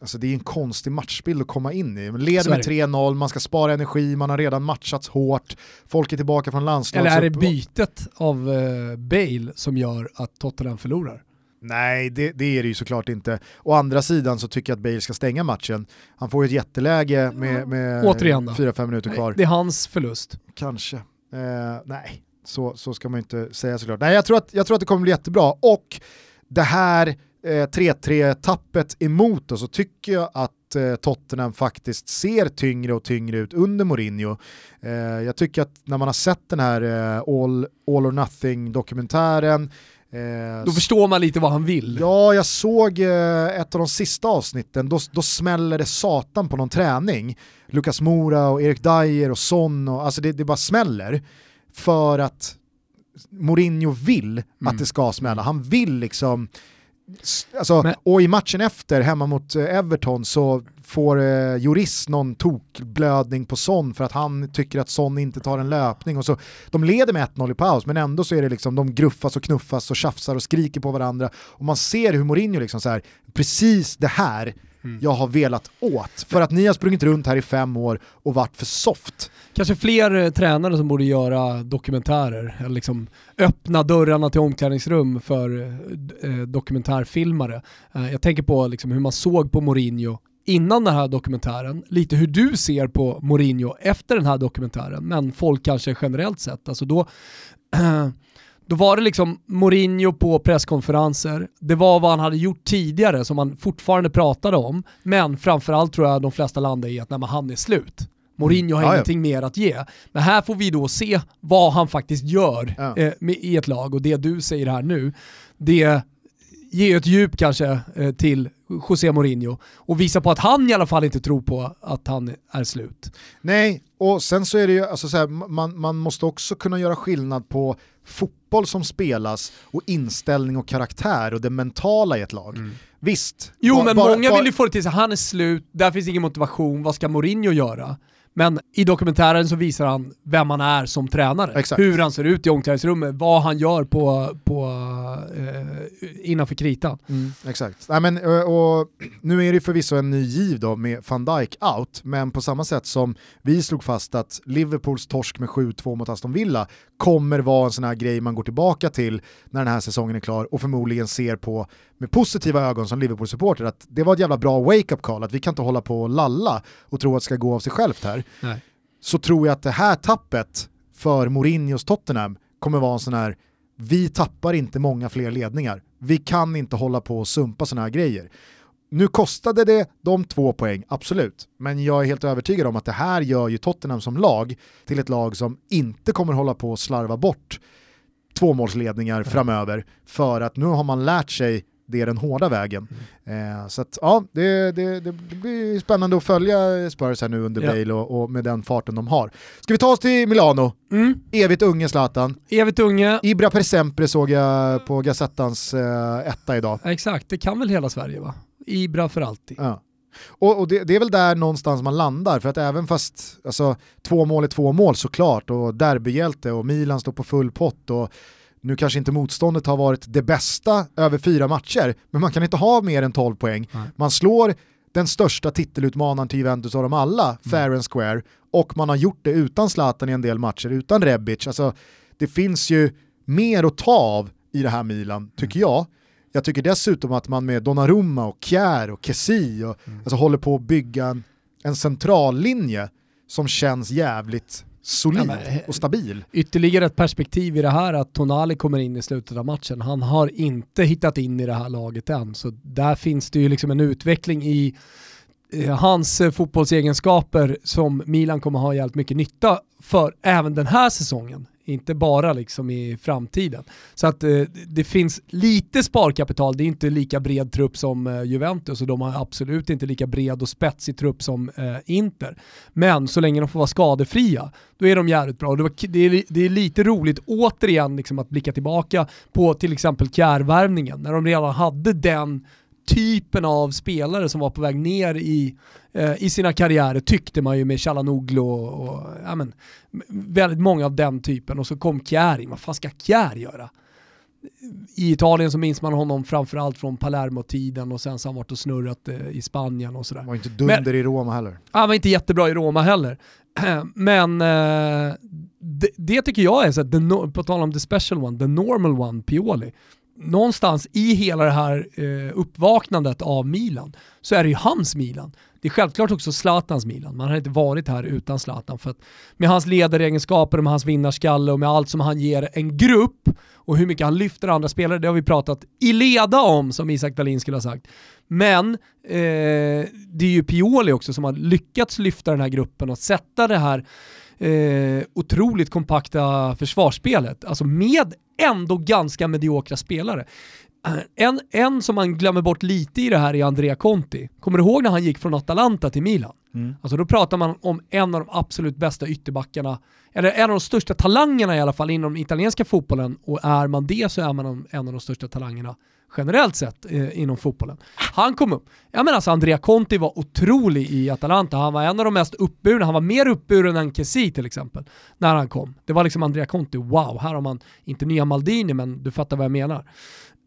alltså det är en konstig matchbild att komma in i. Man leder med 3-0, man ska spara energi, man har redan matchats hårt, folk är tillbaka från landslags... Eller är det bytet av eh, Bale som gör att Tottenham förlorar? Nej, det, det är det ju såklart inte. Å andra sidan så tycker jag att Bale ska stänga matchen. Han får ju ett jätteläge med, med Återigen då. 4-5 minuter kvar. Det är hans förlust. Kanske. Eh, nej, så, så ska man ju inte säga såklart. Nej, jag tror, att, jag tror att det kommer bli jättebra. Och det här 3-3-tappet emot oss så tycker jag att eh, Tottenham faktiskt ser tyngre och tyngre ut under Mourinho. Eh, jag tycker att när man har sett den här eh, All, All or Nothing-dokumentären eh, Då förstår man lite vad han vill. Ja, jag såg eh, ett av de sista avsnitten, då, då smäller det satan på någon träning. Lukas Mora och Erik Dyer och Son, och, alltså det, det bara smäller. För att Mourinho vill Mm. att det ska smälla. Han vill liksom, alltså, Men- och i matchen efter, hemma mot eh, Everton, så får eh, Joris någon tokblödning på Son för att han tycker att Son inte tar en löpning. Och så, de leder med 1-0 i paus, men ändå så är det liksom, de gruffas och knuffas och tjafsar och skriker på varandra. Och man ser hur Mourinho liksom så här, precis det här jag har velat åt. För att ni har sprungit runt här i fem år och varit för soft. Kanske fler eh, tränare som borde göra dokumentärer, eller liksom öppna dörrarna till omklädningsrum för eh, eh, dokumentärfilmare. Eh, jag tänker på liksom hur man såg på Mourinho innan den här dokumentären, lite hur du ser på Mourinho efter den här dokumentären, men folk kanske generellt sett. Alltså då, då var det liksom Mourinho på presskonferenser, det var vad han hade gjort tidigare som han fortfarande pratade om, men framförallt tror jag de flesta landade i att nej, men han är slut. Mourinho har Ja, ja. ingenting mer att ge. Men här får vi då se vad han faktiskt gör Ja. eh, med, i ett lag och det du säger här nu, det ger ett djup kanske eh, till José Mourinho och visar på att han i alla fall inte tror på att han är slut. Nej, och sen så är det ju, alltså så här, man, man måste också kunna göra skillnad på fotboll som spelas och inställning och karaktär och det mentala i ett lag. Visst. Jo ba- men bara- många bara- vill ju få det till sig, han är slut, där finns ingen motivation, vad ska Mourinho göra? Men i dokumentären så visar han vem han är som tränare. Exakt. Hur han ser ut i omklädningsrummet, vad han gör på, på, eh, innanför kritan. Mm, exakt. Nej, men, och, och, nu är det förvisso en ny giv då med van Dijk out, men på samma sätt som vi slog fast att Liverpools torsk med 7-2 mot Aston Villa kommer vara en sån här grej man går tillbaka till när den här säsongen är klar och förmodligen ser på med positiva ögon som Liverpool-supporter att det var ett jävla bra wake-up call, att vi kan inte hålla på och lalla och tro att det ska gå av sig självt här. Nej. Så tror jag att det här tappet för Mourinhos Tottenham kommer vara en sån här, vi tappar inte många fler ledningar. Vi kan inte hålla på och sumpa såna här grejer. Nu kostade det de två poäng, absolut. Men jag är helt övertygad om att det här gör ju Tottenham som lag till ett lag som inte kommer hålla på och slarva bort tvåmålsledningar framöver för att nu har man lärt sig det är den hårda vägen. Mm. Eh, så att, ja, det, det, det, blir spännande att följa Spurs här nu under ja. Bale och, och, med den farten de har. Ska vi ta oss till Milano? Mm. Evigt unge Zlatan. Evigt unge. Ibra per sempre såg jag på Gazettans eh, etta idag. Exakt, det kan väl hela Sverige va? Ibra för alltid. Ja. Och, och det, det, är väl där någonstans man landar, för att även fast alltså, två mål är två mål såklart, och derbyhjälte och Milan står på full pott och nu kanske inte motståndet har varit det bästa över fyra matcher, men man kan inte ha mer än 12 poäng. Nej. Man slår den största titelutmanaren till Juventus av dem alla, mm. fair and square, och man har gjort det utan Zlatan i en del matcher, utan Rebic. Alltså, det finns ju mer att ta av i det här Milan, tycker mm. jag. Jag tycker dessutom att man med Donnarumma och Kjär och Kessi och, mm. alltså, håller på att bygga en, en centrallinje som känns jävligt solid ja, men, och stabil. Ytterligare ett perspektiv i det här att Tonali kommer in i slutet av matchen. Han har inte hittat in i det här laget än, så där finns det ju liksom en utveckling i hans fotbollsegenskaper som Milan kommer ha jävligt mycket nytta för även den här säsongen inte bara liksom i framtiden. Så att eh, det finns lite sparkapital, det är inte lika bred trupp som eh, Juventus och de har absolut inte lika bred och spetsig trupp som eh, Inter. Men så länge de får vara skadefria, då är de jävligt bra. Det, var, det, är, det är, lite roligt återigen liksom, att blicka tillbaka på till exempel Kjärvärvningen, när de redan hade den typen av spelare som var på väg ner i, eh, i sina karriärer tyckte man ju med Chalanoglu och, och ja, men, väldigt många av den typen och så kom Kjär in, vad fan ska Kjär göra? I Italien så minns man honom framförallt från Palermo-tiden och sen så har han varit och snurrat eh, i Spanien och sådär. Han var inte dunder Men, i Roma heller. Han var inte jättebra i Roma heller. Men eh, det, det, tycker jag är, så att the, på tal om the special one, the normal one, Pioli någonstans i hela det här eh, uppvaknandet av Milan så är det ju hans Milan. Det är självklart också Zlatans Milan. Man har inte varit här utan Zlatan. För att med hans ledaregenskaper, med hans vinnarskalle och med allt som han ger en grupp och hur mycket han lyfter andra spelare, det har vi pratat i leda om som Isak Dahlin skulle ha sagt. Men eh, det är ju Pioli också som har lyckats lyfta den här gruppen och sätta det här eh, otroligt kompakta försvarsspelet. Alltså med ändå ganska mediokra spelare. En, en som man glömmer bort lite i det här är Andrea Conti. Kommer du ihåg när han gick från Atalanta till Milan? Mm. Alltså då pratar man om en av de absolut bästa ytterbackarna, eller en av de största talangerna i alla fall inom den italienska fotbollen och är man det så är man en av de största talangerna generellt sett eh, inom fotbollen. Han kom upp. Jag menar alltså Andrea Conti var otrolig i Atalanta. Han var en av de mest uppburna. Han var mer uppburen än Kessi till exempel när han kom. Det var liksom Andrea Conti, wow, här har man inte nya Maldini men du fattar vad jag menar.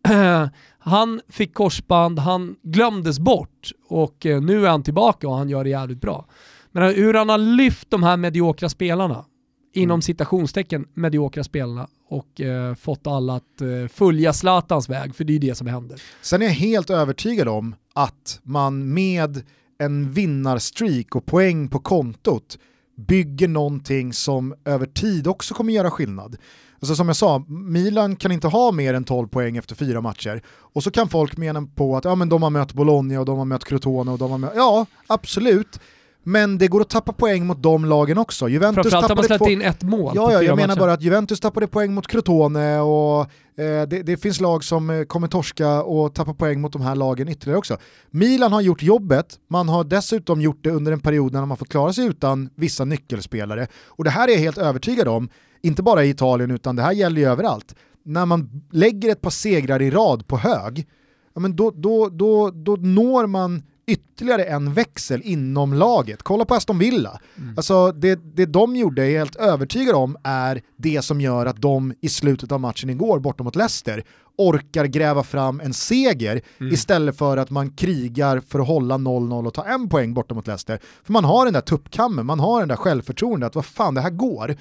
han fick korsband, han glömdes bort och eh, nu är han tillbaka och han gör det jävligt bra. Men hur han har lyft de här mediokra spelarna, inom mm. citationstecken mediokra spelarna och eh, fått alla att eh, följa Zlatans väg, för det är det som händer. Sen är jag helt övertygad om att man med en vinnarstreak och poäng på kontot bygger någonting som över tid också kommer göra skillnad. Alltså som jag sa, Milan kan inte ha mer än 12 poäng efter fyra matcher. Och så kan folk mena på att ja, men de har mött Bologna och de har mött Crotone och de har mött... Ja, absolut. Men det går att tappa poäng mot de lagen också. Juventus Framförallt har man släppt in ett mål Ja, ja jag menar bara att Juventus tappade poäng mot Crotone och eh, det, det, finns lag som eh, kommer torska och tappa poäng mot de här lagen ytterligare också. Milan har gjort jobbet, man har dessutom gjort det under en period när man fått klara sig utan vissa nyckelspelare. Och det här är jag helt övertygad om, inte bara i Italien utan det här gäller ju överallt. När man lägger ett par segrar i rad på hög, ja, men då, då, då, då når man ytterligare en växel inom laget. Kolla på Aston Villa. Mm. Alltså det, det de gjorde, är helt övertygad om, är det som gör att de i slutet av matchen igår bortom mot Leicester orkar gräva fram en seger Mm. istället för att man krigar för att hålla 0-0 och ta en poäng bortom mot Leicester. För man har den där tuppkammen, man har den där självförtroendet att vad fan det här går.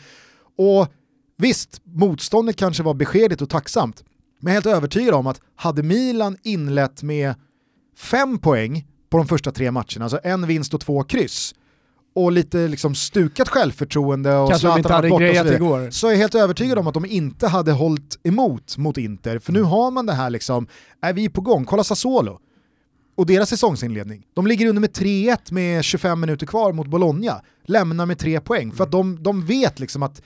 Och visst, motståndet kanske var beskedligt och tacksamt, men jag är helt övertygad om att hade Milan inlett med fem poäng på de första tre matcherna, alltså en vinst och två kryss, och lite liksom stukat självförtroende och Kanske Zlatan varit borta och så vidare, så är jag helt övertygad om att de inte hade hållit emot mot Inter, för nu har man det här liksom, är vi på gång, kolla Sassuolo. Och deras säsongsinledning. De ligger under med 3-1 med 25 minuter kvar mot Bologna, lämnar med tre poäng, för att de, de vet liksom att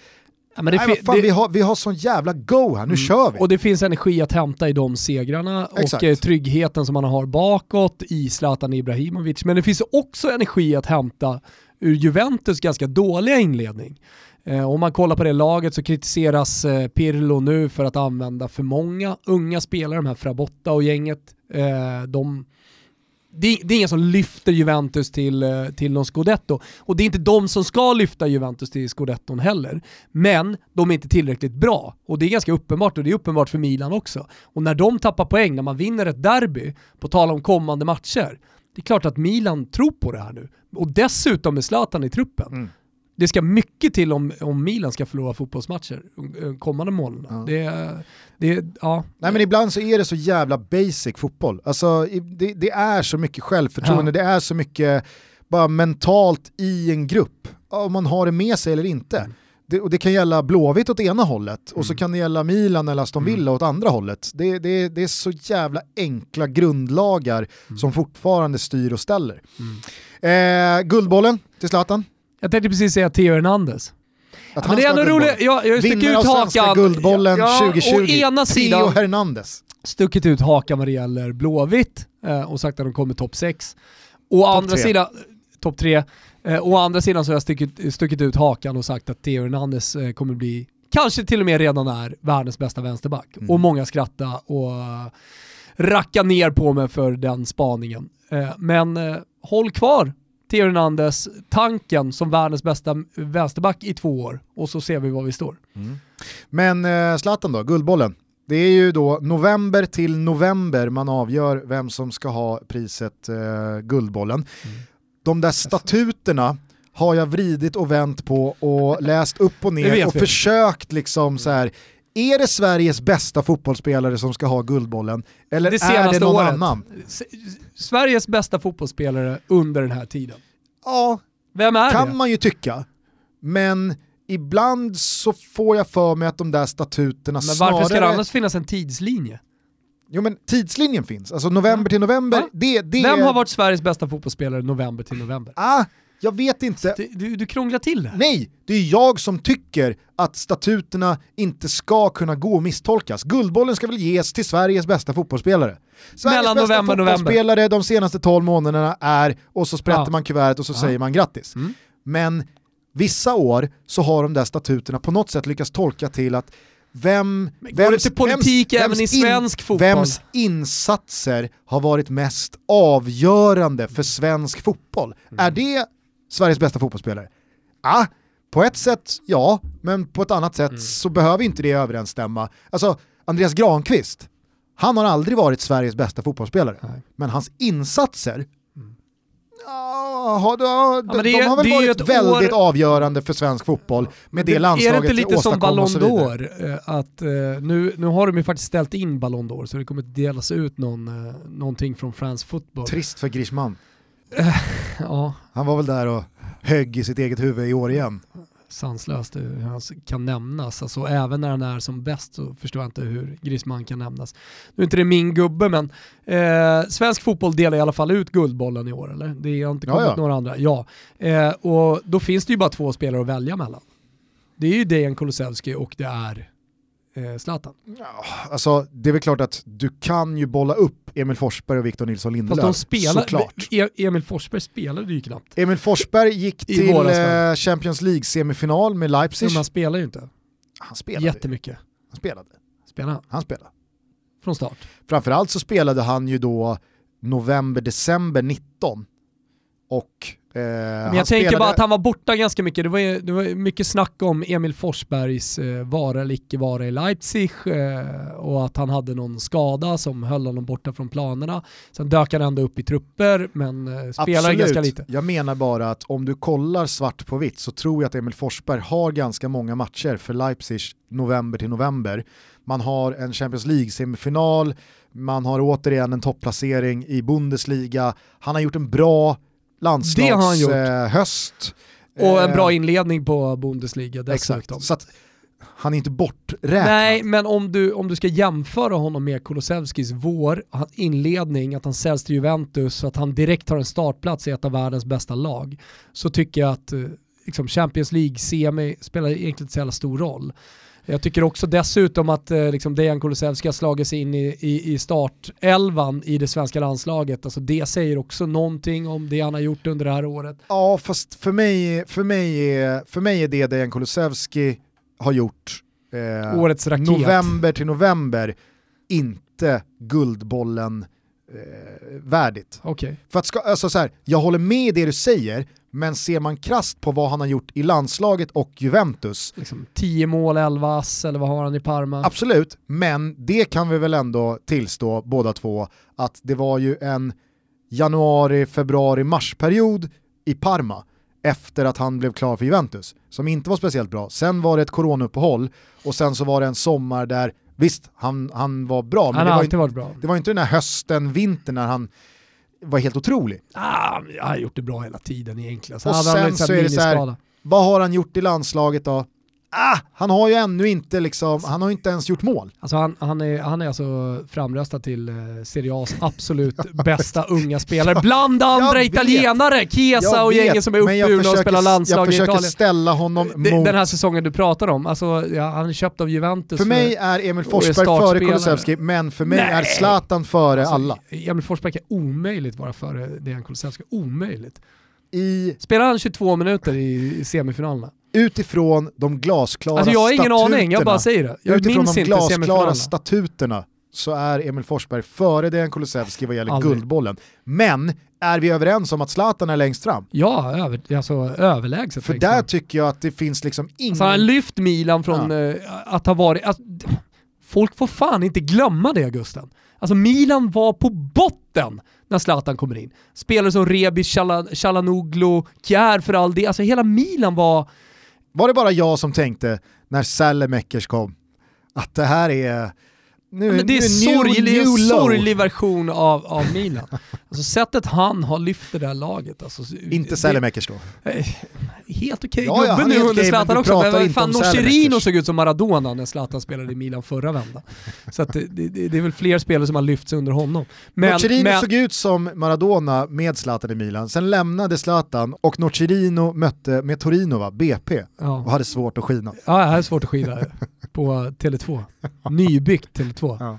Ja, men nej, fan, det- vi, har, vi har sån jävla go här, nu kör vi. Och det finns energi att hämta i de segrarna Exakt. och eh, tryggheten som man har bakåt i Zlatan Ibrahimovic. Men det finns också energi att hämta ur Juventus ganska dåliga inledning. Eh, om man kollar på det laget så kritiseras eh, Pirlo nu för att använda för många unga spelare, de här Frabotta och gänget. Eh, de, det, det är ingen som lyfter Juventus till, eh, till någon scudetto. Och det är inte de som ska lyfta Juventus till scudetton heller. Men de är inte tillräckligt bra. Och det är ganska uppenbart och det är uppenbart för Milan också. Och när de tappar poäng, när man vinner ett derby, på tal om kommande matcher, det är klart att Milan tror på det här nu. Och dessutom med Zlatan i truppen. Mm. Det ska mycket till om, om Milan ska förlora fotbollsmatcher de kommande månaderna. Ja. Det, det, ja. Nej men ibland så är det så jävla basic fotboll. Alltså det, det är så mycket självförtroende, det är så mycket bara mentalt i en grupp. Om man har det med sig eller inte. Det, och det kan gälla Blåvitt åt ena hållet och så kan det gälla Milan eller Aston Villa åt andra hållet. Det, det, det är så jävla enkla grundlagar som fortfarande styr och ställer. Eh, guldbollen till Zlatan. Jag tänkte precis säga Theo Hernandez. Att Ja, men det är ändå roligt, jag, jag sticker ut av Svenska hakan. Guldbollen Ja, 2020, Å ena Theo sidan Hernandez. stuckit ut hakan vad det gäller Blåvitt eh, och sagt att de kommer topp 6. Å andra tre. sidan, topp 3. Eh, å andra sidan så har jag stuckit, stuckit ut hakan och sagt att Theo Hernandez eh, kommer bli, kanske till och med redan är, världens bästa vänsterback. Mm. Och många skratta och racka ner på mig för den spaningen. Men håll kvar Theo Hernandez tanken som världens bästa vänsterback i två år och så ser vi var vi står. Men eh, Zlatan då, Guldbollen. Det är ju då november till november man avgör vem som ska ha priset eh, Guldbollen. De där statuterna har jag vridit och vänt på och läst upp och ner och vi. försökt liksom så här. Är det Sveriges bästa fotbollsspelare som ska ha Guldbollen? Eller Det är det någon året. annan? S- Sveriges bästa fotbollsspelare under den här tiden. Ja, Vem är kan det? man ju tycka. Men ibland så får jag för mig att de där statuterna Men varför ska det snarare... annars finnas en tidslinje? Jo men tidslinjen finns, alltså november till november, Ja. det, det Vem har varit Sveriges bästa fotbollsspelare november till november? Ah, jag vet inte. Du, du, du krånglar till det. Nej, det är jag som tycker att statuterna inte ska kunna gå och misstolkas. Guldbollen ska väl ges till Sveriges bästa fotbollsspelare. Sveriges Mellan bästa november och november. fotbollsspelare de senaste 12 månaderna är, och så sprätter Ja. man kuvertet och så Ja. säger man grattis. Mm. Men vissa år så har de där statuterna på något sätt lyckats tolka till att vem, Men går det till politik även i svensk fotboll? vems insatser har varit mest avgörande för svensk fotboll? Mm. Är det Sveriges bästa fotbollsspelare? Ah, på ett sätt ja, men på ett annat sätt Mm. så behöver inte det överensstämma. Alltså, Andreas Granqvist, han har aldrig varit Sveriges bästa fotbollsspelare, Nej. men hans insatser Ja, har- ja, de, det är- de har väl varit väldigt år- avgörande för svensk fotboll med det är det landslaget inte lite som Ballon d'Or? eh, Att, eh, nu, nu har de ju faktiskt ställt in Ballon d'Or så det kommer att delas ut någon, eh, någonting från France Football. Trist för Griezmann. Ja, Han var väl där och högg i sitt eget huvud i år igen. sanslöst hur han kan nämnas. Alltså, även när han är som bäst så förstår jag inte hur Griezmann kan nämnas. Nu är inte det min gubbe men eh, svensk fotboll delar i alla fall ut Guldbollen i år eller? Det har inte Ja, kommit ja. några andra. Ja. Eh, och då finns det ju bara två spelare att välja mellan. Det är ju Dejan Kulusevski och det är eh, Zlatan. Alltså det är väl klart att du kan ju bolla upp Emil Forsberg och Victor Nilsson Lindelöf. Fast de spelar, Såklart. E- Emil Forsberg spelade ju knappt. Emil Forsberg gick till eh, Champions League-semifinal med Leipzig. Men man spelar ju inte. Han spelade. Jättemycket. Han spelade. Spelar han Han spelade. från start. Framförallt så spelade han ju då november, december 19. Och eh, Men jag tänker bara att han var borta ganska mycket. Det var, ju- det var mycket snack om Emil Forsbergs eh, vara eller icke vara i Leipzig eh, och att han hade någon skada som höll honom borta från planerna. Sen dök han ändå upp i trupper men eh, spelade ganska lite. Jag menar bara att om du kollar svart på vitt så tror jag att Emil Forsberg har ganska många matcher för Leipzig november till november. Man har en Champions League-semifinal, man har återigen en topplacering i Bundesliga, han har gjort en bra Landslagshöst. Och en bra inledning på Bundesliga dessutom. Exakt, så att han är inte borträknad. Nej, men om du, om du ska jämföra honom med Kulusevskis vår, inledning, att han säljs till Juventus, att han direkt har en startplats i ett av världens bästa lag, så tycker jag att eh, liksom Champions League-semi spelar egentligen inte så jävla stor roll. Jag tycker också dessutom att eh, liksom Dejan Kulusevski har slagit sig in i, i, i startelvan i det svenska landslaget. Alltså det säger också någonting om det han har gjort under det här året. Ja, fast för mig, för mig, är, för mig är det Dejan Kulusevski har gjort eh, Årets raket. november till november inte Guldbollen eh, värdigt. Okej. För att ska, alltså så här, jag håller med i det du säger, men ser man krasst på vad han har gjort i landslaget och Juventus, Liksom 10 mål, 11 ass eller vad har han i Parma? absolut, men det kan vi väl ändå tillstå båda två, att det var ju en januari, februari, marsperiod i Parma efter att han blev klar för Juventus, som inte var speciellt bra. Sen var det ett coronauppehåll och sen så var det en sommar där, visst, han, han var bra, men han det har var, alltid varit bra. det var inte den här hösten, vintern när han var helt otrolig. Ah, jag har gjort det bra hela tiden egentligen. Så Och sen lite så är det så här-. Vad har han gjort i landslaget då? Ah, han har ju ännu inte liksom, han har inte ens gjort mål. Alltså han, han, är, han är alltså framröstad till eh, Serie A's absolut bästa unga spelare. Bland andra vet. italienare! Chiesa och vet, gänget som är uppburna och spelar landslag Jag i försöker Italien. ställa honom mot... Den här säsongen du pratar om, alltså, ja, han är köpt av Juventus. för mig är Emil Forsberg före. Kulusevski, men för mig Nej. är Zlatan före Alltså, alla. Emil Forsberg kan omöjligt vara före Dejan Kulusevski. Omöjligt. I, Spelar han 22 minuter i i semifinalerna? Utifrån de glasklara Alltså jag har ingen statuterna, aning, jag bara säger det. Jag utifrån minns de glasklara statuterna så är Emil Forsberg före Dejan Kulusevski vad gäller Aldrig. Guldbollen. Men är vi överens om att Zlatan är längst fram? Ja, över, alltså överlägset. För där tycker jag att det finns liksom ingen... Alltså han lyft Milan från eh, att ha varit... Att, folk får fan inte glömma det Gusten. Alltså Milan var på botten när Zlatan kommer in. Spelare som Rebic, Chala- Chalanoglu, Kjär för all det. Alltså hela Milan var... Var det bara jag som tänkte när Sallemäckers kom att det här är... Nu, men det är nu sorglig, new, sorglig version av, av Milan. Alltså sättet han har lyft det där laget. Alltså, Inte Sälemäckers då. Eh, Helt okej Ja, ja, gubbe nu under Zlatan också. Men fan, Nocerino såg ut som Maradona när Zlatan spelade i Milan förra vändan. Så att det, det, det är väl fler spelare som har lyfts under honom. Men, Nocerino men såg ut som Maradona med Zlatan i Milan, sen lämnade Zlatan och Nocerino mötte med Torino va, BP, och ja, hade svårt att skina. ja, här är svårt att skilja på Tele2. Nybyggt Tele2. Ja.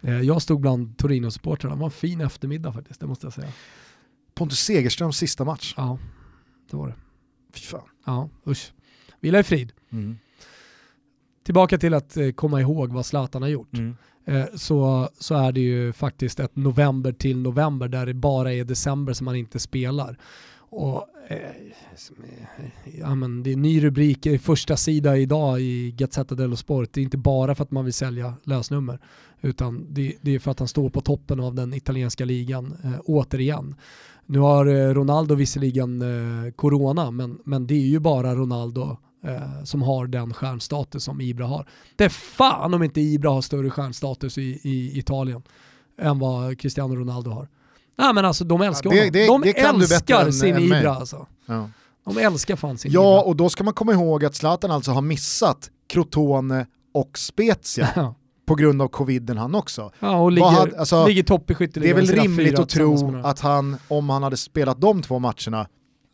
Eh, Jag stod bland Torino-supportrarna, det var en fin eftermiddag faktiskt, det måste jag säga. Pontus Segerströms sista match. Ja, det var det. Fy fan. Ja, usch. Vila i frid. Mm. Tillbaka till att eh, komma ihåg vad Zlatan har gjort. Mm. eh, så, så är det ju faktiskt ett november till november där det bara är december som man inte spelar. Och, eh, ja, men det är en ny rubrik, i första sida idag i Gazzetta dello Sport. Det är inte bara för att man vill sälja lösnummer utan det, det är för att han står på toppen av den italienska ligan eh, återigen. Nu har eh, Ronaldo visserligen eh, corona men, men det är ju bara Ronaldo eh, som har den stjärnstatus som Ibra har. Det är fan om inte Ibra har större stjärnstatus i, i Italien än vad Cristiano Ronaldo har. Nej men alltså de älskar Ja, det- honom. det- de du bättre älskar än- sin än. Ibra alltså. Ja. De älskar fan sin ja, Ibra. och då ska man komma ihåg att Zlatan alltså har missat Crotone och Spezia Ja. på grund av coviden han också. Ja, och ligger, hade- alltså, ligger topp i Det är skytteligan väl rimligt att tro att han, om han hade spelat de två matcherna,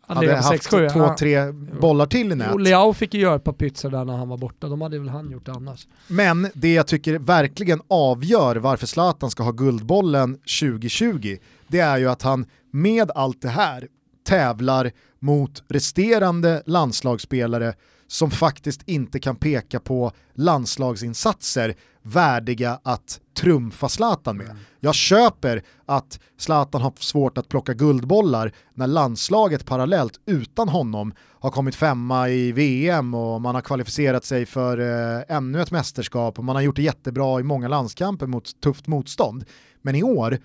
hade haft 6-7, två, ja. tre bollar till i nät. Och Leao fick ju göra ett par pytsar där när han var borta, de hade väl han gjort annars. Men det jag tycker verkligen avgör varför Zlatan ska ha Guldbollen 2020, det är ju att han med allt det här tävlar mot resterande landslagsspelare som faktiskt inte kan peka på landslagsinsatser värdiga att trumfa Zlatan med. Jag köper att Zlatan har svårt att plocka guldbollar när landslaget parallellt utan honom har kommit femma i VM och man har kvalificerat sig för eh, ännu ett mästerskap och man har gjort det jättebra i många landskamper mot tufft motstånd. Men i år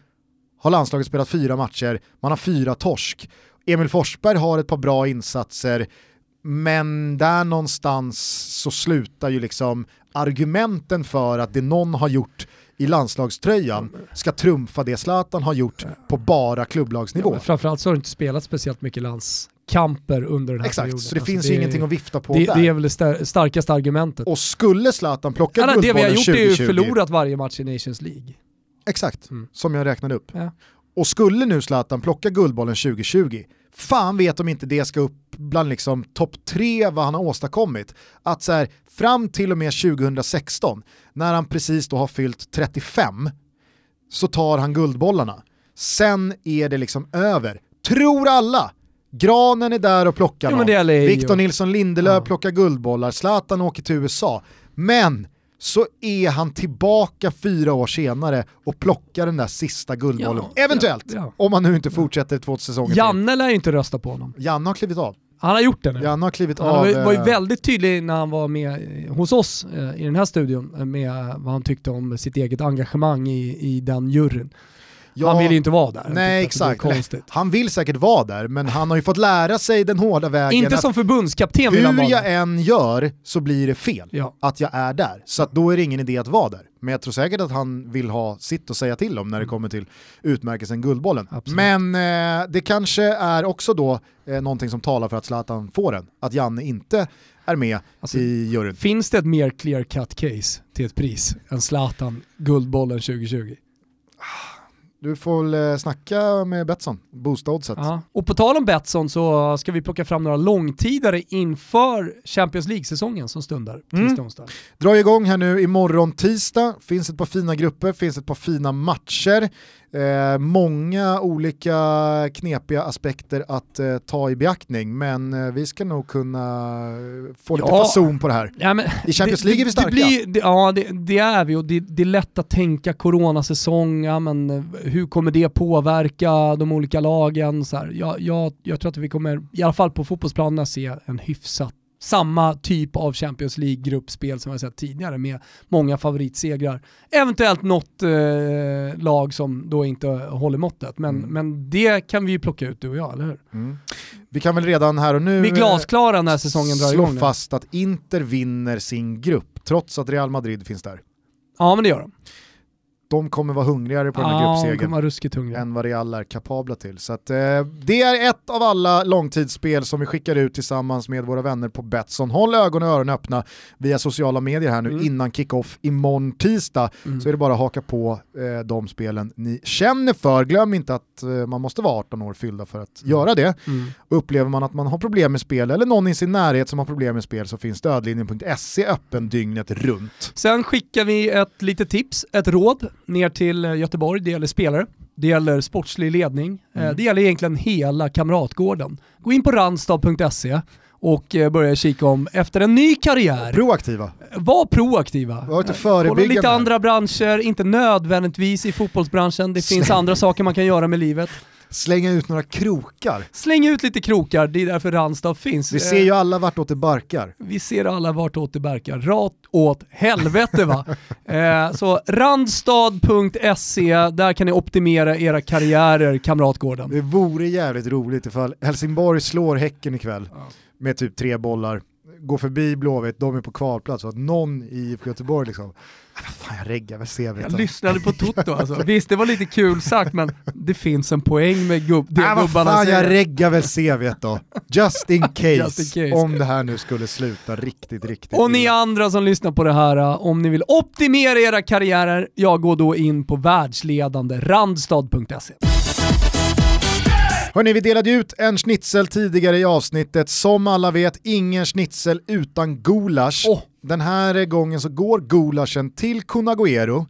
har landslaget spelat fyra matcher, man har fyra torsk. Emil Forsberg har ett par bra insatser, men där någonstans så slutar ju liksom argumenten för att det någon har gjort i landslagströjan ska trumfa det Zlatan har gjort på bara klubblagsnivå. Ja, framförallt så har det inte spelat speciellt mycket landskamper under den här Exakt, perioden. så det Alltså finns ju ingenting att vifta på det, där. det är väl det star- starkaste argumentet. Och skulle Zlatan plocka Ja, nej, det vi har Guldbollen gjort är ju 2020, förlorat varje match i Nations League. Exakt, Mm. som jag räknade upp. Ja. Och skulle nu Zlatan plocka Guldbollen 2020, fan vet om inte det ska upp bland liksom topp tre vad han har åstadkommit. Att så här, fram till och med 2016, när han precis då har fyllt 35, så tar han Guldbollarna. Sen är det liksom över. Tror alla! Granen är där och plockar Jo, LA Victor Nilsson Lindelöf Ja. plockar guldbollar, Zlatan åker till USA. Men så är han tillbaka fyra år senare och plockar den där sista guldbollen. Ja, Eventuellt, ja, ja. om han nu inte fortsätter två säsonger till. Janne lär ju inte rösta på honom. Janne har klivit av. Han har gjort det nu. Janne har klivit Han av. var, ju- var ju eh, väldigt tydlig när han var med hos oss eh, i den här studion eh, med vad han tyckte om sitt eget engagemang i, i den juryn. Ja, han vill ju inte vara där. Nej det exakt, Konstigt. han vill säkert vara där men han har ju fått lära sig den hårda vägen Inte som förbundskapten vill han hur vara jag där. än gör så blir det fel Ja. att jag är där. Så då är det ingen idé att vara där. Men jag tror säkert att han vill ha sitt att säga till om när det kommer till utmärkelsen Guldbollen. Absolut. Men eh, det kanske är också då eh, någonting som talar för att Zlatan får den. Att Janne inte är med Alltså, i juryn. Finns det ett mer clear cut case till ett pris än Zlatan Guldbollen 2020? Du får väl eh, snacka med Betsson, boosta oddset. Ja. Och på tal om Betsson så ska vi plocka fram några långtidare inför Champions League-säsongen som stundar Mm. tisdag onsdag. Drar igång här nu imorgon tisdag, finns ett par fina grupper, finns ett par fina matcher. Eh, många olika knepiga aspekter att eh, ta i beaktning, men eh, vi ska nog kunna eh, få lite Ja. fason på det här. Ja, men I Champions det- League är vi starka. Det blir, det, ja, det, det är vi och det, är lätt att tänka coronasäsong, ja, men eh, hur kommer det påverka de olika lagen? Så här, jag, jag, jag tror att vi kommer, i alla fall på fotbollsplanerna, se en hyfsat samma typ av Champions League-gruppspel som vi har sett tidigare med många favoritsegrar. Eventuellt något eh, lag som då inte håller måttet, men, Mm. men det kan vi ju plocka ut du och jag, eller hur? Mm. Vi kan väl redan här och nu Vi eh, glasklara när säsongen drar slå igång. fast att Inter vinner sin grupp, trots att Real Madrid finns där. Ja men det gör de. De kommer vara hungrigare på den här de gruppsegern. än vad Real är kapabla till. Så att, eh, det är ett av alla långtidsspel som vi skickar ut tillsammans med våra vänner på Betsson. Håll ögon och öron öppna via sociala medier här nu Mm. innan kickoff imorgon tisdag. Mm. Så är det bara att haka på eh, de spelen ni känner för. Glöm inte att eh, man måste vara 18 år fyllda för att göra det. Mm. Upplever man att man har problem med spel eller någon i sin närhet som har problem med spel så finns stödlinjen.se öppen dygnet runt. Sen skickar vi ett litet tips, ett råd ner till eh, Göteborg. Det gäller spelare, det gäller sportslig ledning, eh, Mm. det gäller egentligen hela Kamratgården. Gå in på randstad.se och eh, börja kika om efter en ny karriär. Proaktiva. Var proaktiva. Var Kolla förebyggande. lite andra branscher, inte nödvändigtvis i fotbollsbranschen. Det finns andra saker man kan göra med livet. Slänga ut några krokar. Släng ut lite krokar, det är därför Randstad finns. Vi Eh, ser ju alla vartåt det barkar. Vi ser alla vart åt det barkar. Rakt åt helvete va. eh, så randstad.se, där kan ni optimera era karriärer, Kamratgården. Det vore jävligt roligt ifall Helsingborg slår Häcken ikväll med typ tre bollar, går förbi Blåvitt, de är på kvalplats och att någon i IFK Göteborg liksom, "Ah, vad fan jag reggar väl CV. Jag lyssnade på Toto alltså. Visst, det var lite kul sagt, men det finns en poäng med gubb, det vad gubbarna fan jag reggar väl CV då. Just in, case, Just in case. om det här nu skulle sluta riktigt, riktigt Och ni illa. andra som lyssnar på det här, eh, om ni vill optimera era karriärer, jag går då in på världsledande randstad.se. Hörni, vi delade ut en schnitzel tidigare i avsnittet. Som alla vet, ingen schnitzel utan gulasch. Åh. Den här gången så går gulaschen till Kun Agüero.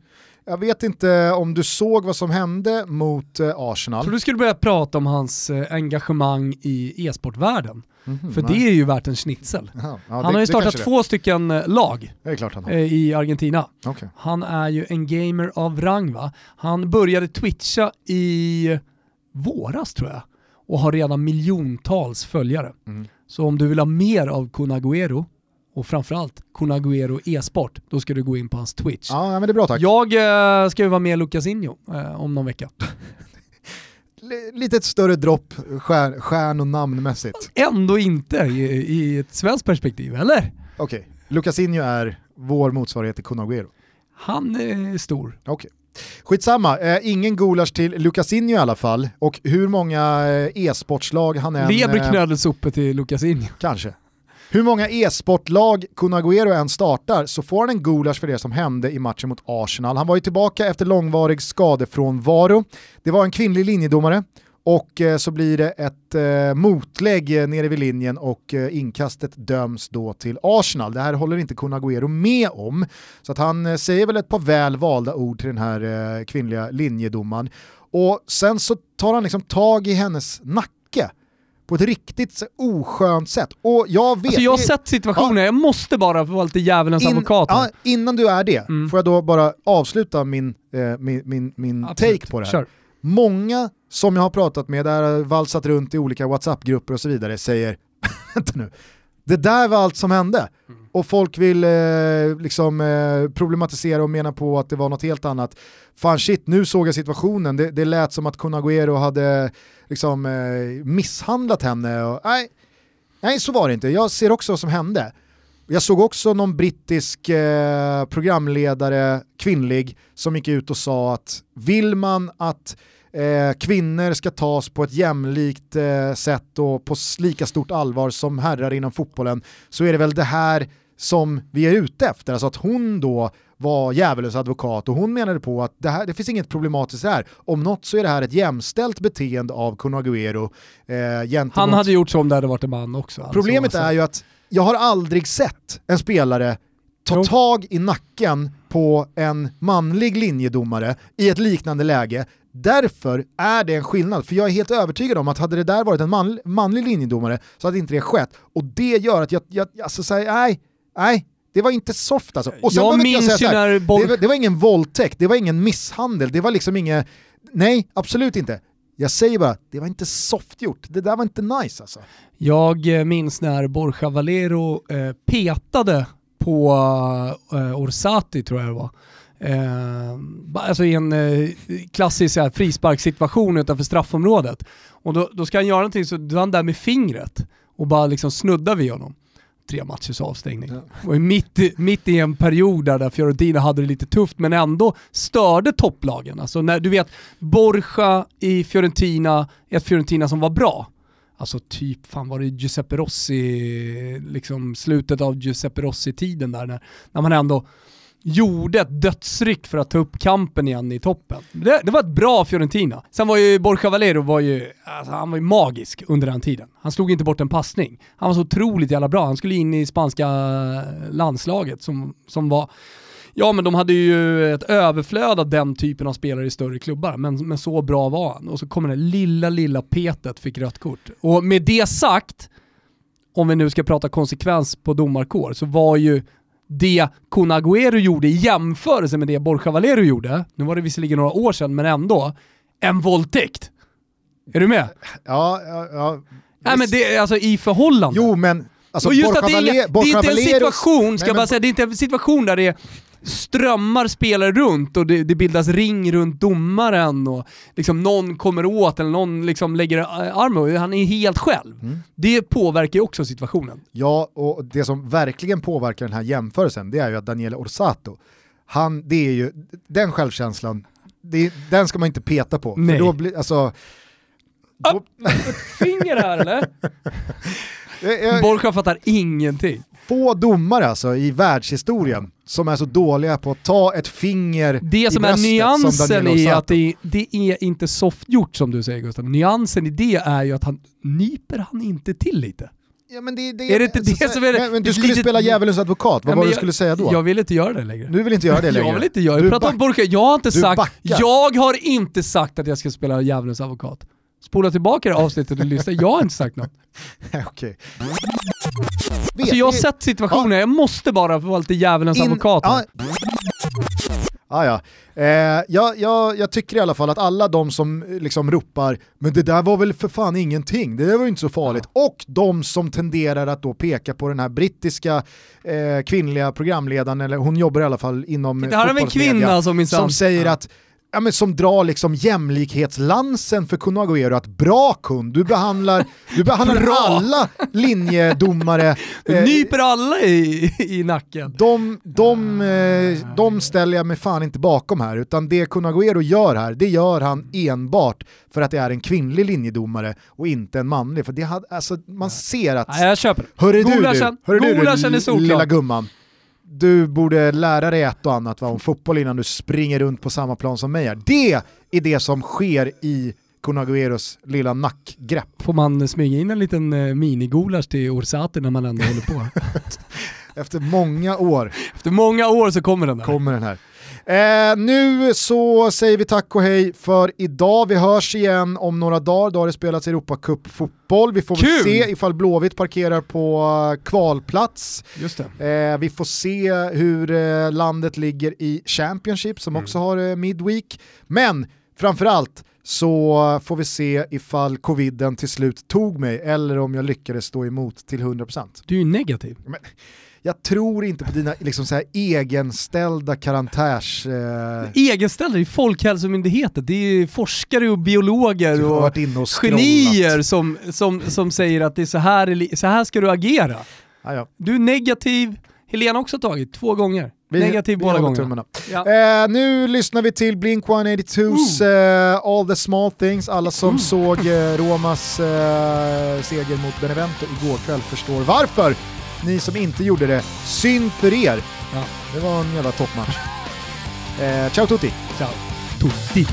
Jag vet inte om du såg vad som hände mot eh, Arsenal. Jag tror du skulle börja prata om hans eh, engagemang i e-sportvärlden. Mhm, För nej. det är ju värt en schnitzel. Jaha, ja, han det- har ju startat två stycken eh, lag i Argentina. Okej. Han är ju en gamer av rang va? Han började twitcha i våras tror jag och har redan miljontals följare. Mm. Så om du vill ha mer av Kun Agüero och framförallt Kun Agüero e-sport, då ska du gå in på hans Twitch. Ja, men det är bra tack. Jag eh, ska ju vara med Lucasinho eh, om någon vecka. Lite ett större dropp stjärn, stjärn och namnmässigt. Ändå inte i, i ett svenskt perspektiv, eller? Okej, Lucasinho är vår motsvarighet till Kun Agüero. Han är stor. Okej. Skitsamma, eh, ingen gulasch till Lucasinho i alla fall. Och hur många eh, e-sportslag han än... Leber eh, knödelsuppe till Lucasinho. Kanske. Hur många e-sportlag Kun Agüero än startar så får han en gulasch för det som hände i matchen mot Arsenal. Han var ju tillbaka efter långvarig skadefrånvaro. Det var en kvinnlig linjedomare och eh, så blir det ett eh, motlägg eh, nere vid linjen och eh, inkastet döms då till Arsenal. Det här håller inte Kun Agüero med om. Så att han eh, säger väl ett par väl valda ord till den här eh, kvinnliga linjedomaren. Och sen så tar han liksom tag i hennes nacke på ett riktigt oskönt sätt. Och jag vet... Alltså jag har sett situationen, jag måste bara vara lite djävulens in, advokat ja, innan du är det, Mm. får jag då bara avsluta min, eh, min, min, min Absolut. take på det här. Kör. Många som jag har pratat med, där har valsat runt i olika WhatsApp-grupper och så vidare, säger vänta nu, det där var allt som hände. Mm. Och folk vill eh, liksom eh, problematisera och mena på att det var något helt annat. Fan shit, nu såg jag situationen, det, det lät som att Kun Agüero hade liksom, eh, misshandlat henne. Och, nej, nej, så var det inte. Jag ser också vad som hände. Jag såg också någon brittisk eh, programledare, kvinnlig, som gick ut och sa att vill man att eh, kvinnor ska tas på ett jämlikt eh, sätt och på lika stort allvar som herrar inom fotbollen så är det väl det här som vi är ute efter. Alltså att hon då var djävulens advokat och hon menade på att det, här, det finns inget problematiskt här. Om något så är det här ett jämställt beteende av Kun Agüero eh, gentemot Han hade gjort så om det hade varit en man också. alltså. Problemet är ju att jag har aldrig sett en spelare ta tag i nacken på en manlig linjedomare i ett liknande läge. Därför är det en skillnad, för jag är helt övertygad om att hade det där varit en man, manlig linjedomare så hade inte det skett. Och det gör att jag, jag alltså säger nej, nej, det var inte soft alltså. Och sen Jag minns säga ju så här, när Borg- det, var, det var ingen våldtäkt, det var ingen misshandel, det var liksom inget, nej absolut inte. Jag säger bara, det var inte soft gjort, det där var inte nice alltså. Jag eh, minns när Borja Valero eh, petade på eh, Orsati tror jag det var. Eh, alltså i en eh, klassisk här, frisparkssituation utanför straffområdet. Och då, då ska han göra någonting så då är han där med fingret och bara liksom snuddar vid honom. Tre matchers avstängning. Och mitt, i- mitt i en period där, där Fiorentina hade det lite tufft men ändå störde topplagen. Alltså när du vet, Borja i Fiorentina, ett Fiorentina som var bra. Alltså typ, fan var det Giuseppe Rossi, liksom slutet av Giuseppe Rossi-tiden där när, när man ändå gjorde ett dödsryck för att ta upp kampen igen i toppen. Det, det var ett bra Fiorentina. Sen var ju Borja Valero var ju, alltså, han var ju magisk under den tiden. Han slog inte bort en passning. Han var så otroligt jävla bra. Han skulle in i spanska eh, landslaget som, som var Ja men de hade ju ett överflöd av den typen av spelare i större klubbar, men, men så bra var han. Och så kommer det lilla, lilla petet fick rött kort. Och med det sagt, om vi nu ska prata konsekvens på domarkår, så var ju det Kun Agüero gjorde i jämförelse med det Borja Valero gjorde, nu var det visserligen några år sedan, men ändå, en våldtäkt. Är du med? Ja, ja, ja. Nej men det är alltså i förhållande. Jo men, alltså och just Borja att det är, inga, det är inte en situation, ska jag bara men- säga, det är inte en situation där det är strömmar spelare runt och det, det bildas ring runt domaren och liksom någon kommer åt eller någon liksom lägger armen Han är helt själv. Mm. Det påverkar ju också situationen. Ja, och det som verkligen påverkar den här jämförelsen, det är ju att Daniele Orsato, han, det är ju, den självkänslan, det, den ska man inte peta på. Nej. För då blir, alltså... Då, Finger här eller? jag, jag, Borja fattar ingenting. få domare alltså i världshistorien som är så dåliga på att ta ett finger Det i som är bröstet nyansen som är Orsato. att det, det är inte soft gjort som du säger Gustav. Nyansen i det är ju att han nyper han inte till lite. Ja, men det, det, Är det inte det så- som är det- men, du det skulle litet- spela djävulens advokat, vad Ja, var det du skulle säga då? Jag vill inte göra det längre. Du vill inte göra det längre? Jag vill inte göra Du Jag pratar om. Jag har inte du sagt, backar. jag har inte sagt att jag ska spela djävulens advokat. Spola tillbaka det avsnittet och lyssna. Jag har inte sagt något. Okej. Alltså jag har sett situationer, jag måste bara vara lite djävulens In- advokat. Ja. Ah, ja. eh, jag, jag, jag tycker i alla fall att alla de som eh, liksom ropar “men det där var väl för fan ingenting, det där var ju inte så farligt” och de som tenderar att då peka på den här brittiska eh, kvinnliga programledaren, eller hon jobbar i alla fall inom Det här är en kvinna som som säger Ja. att Ja, men som drar liksom jämlikhetslansen för Kun Agüero, att bra kund, du behandlar, du behandlar alla linjedomare Du eh, nyper alla i, i nacken. de, de, eh, de ställer jag mig fan inte bakom här, utan det Kun Agüero gör här, det gör han enbart för att det är en kvinnlig linjedomare och inte en manlig. För det hade, alltså, man ser att, Nej, jag köper hörru du, du, hörru du, du lilla gumman, du borde lära dig ett och annat va, om fotboll innan du springer runt på samma plan som mig är. Det är det som sker i Kun Agüeros lilla nackgrepp. Får man smyga in en liten eh, minigulasch till Orsati när man ändå håller på? Efter många år Efter många år så kommer den där. kommer den här. Eh, nu så säger vi tack och hej för idag. Vi hörs igen om några dagar. Då har det spelats Europacup fotboll. Vi får väl se ifall Blåvitt parkerar på eh, kvalplats. Just det. Eh, vi får se hur eh, landet ligger i Championship som också har eh, Midweek. Men framförallt så får vi se ifall coviden till slut tog mig eller om jag lyckades stå emot till 100%. Du är ju negativ. Jag tror inte på dina liksom, så här, egenställda karantärs... Eh, Egenställda i Folkhälsomyndigheten, det är forskare och biologer och och genier som, som, som säger att det är så här, så här ska du agera. Ja, ja. Du är negativ, Helena har också tagit två gånger. Vi, negativ vi båda gångerna. Ja. Eh, nu lyssnar vi till Blink-182s eh, All the small things. Alla som såg eh, Romas eh, seger mot Benevento igår kväll förstår varför. Ni som inte gjorde det, synd för er. Ja. Det var en jävla toppmatch. Eh, ciao tutti! Ciao. Tutti.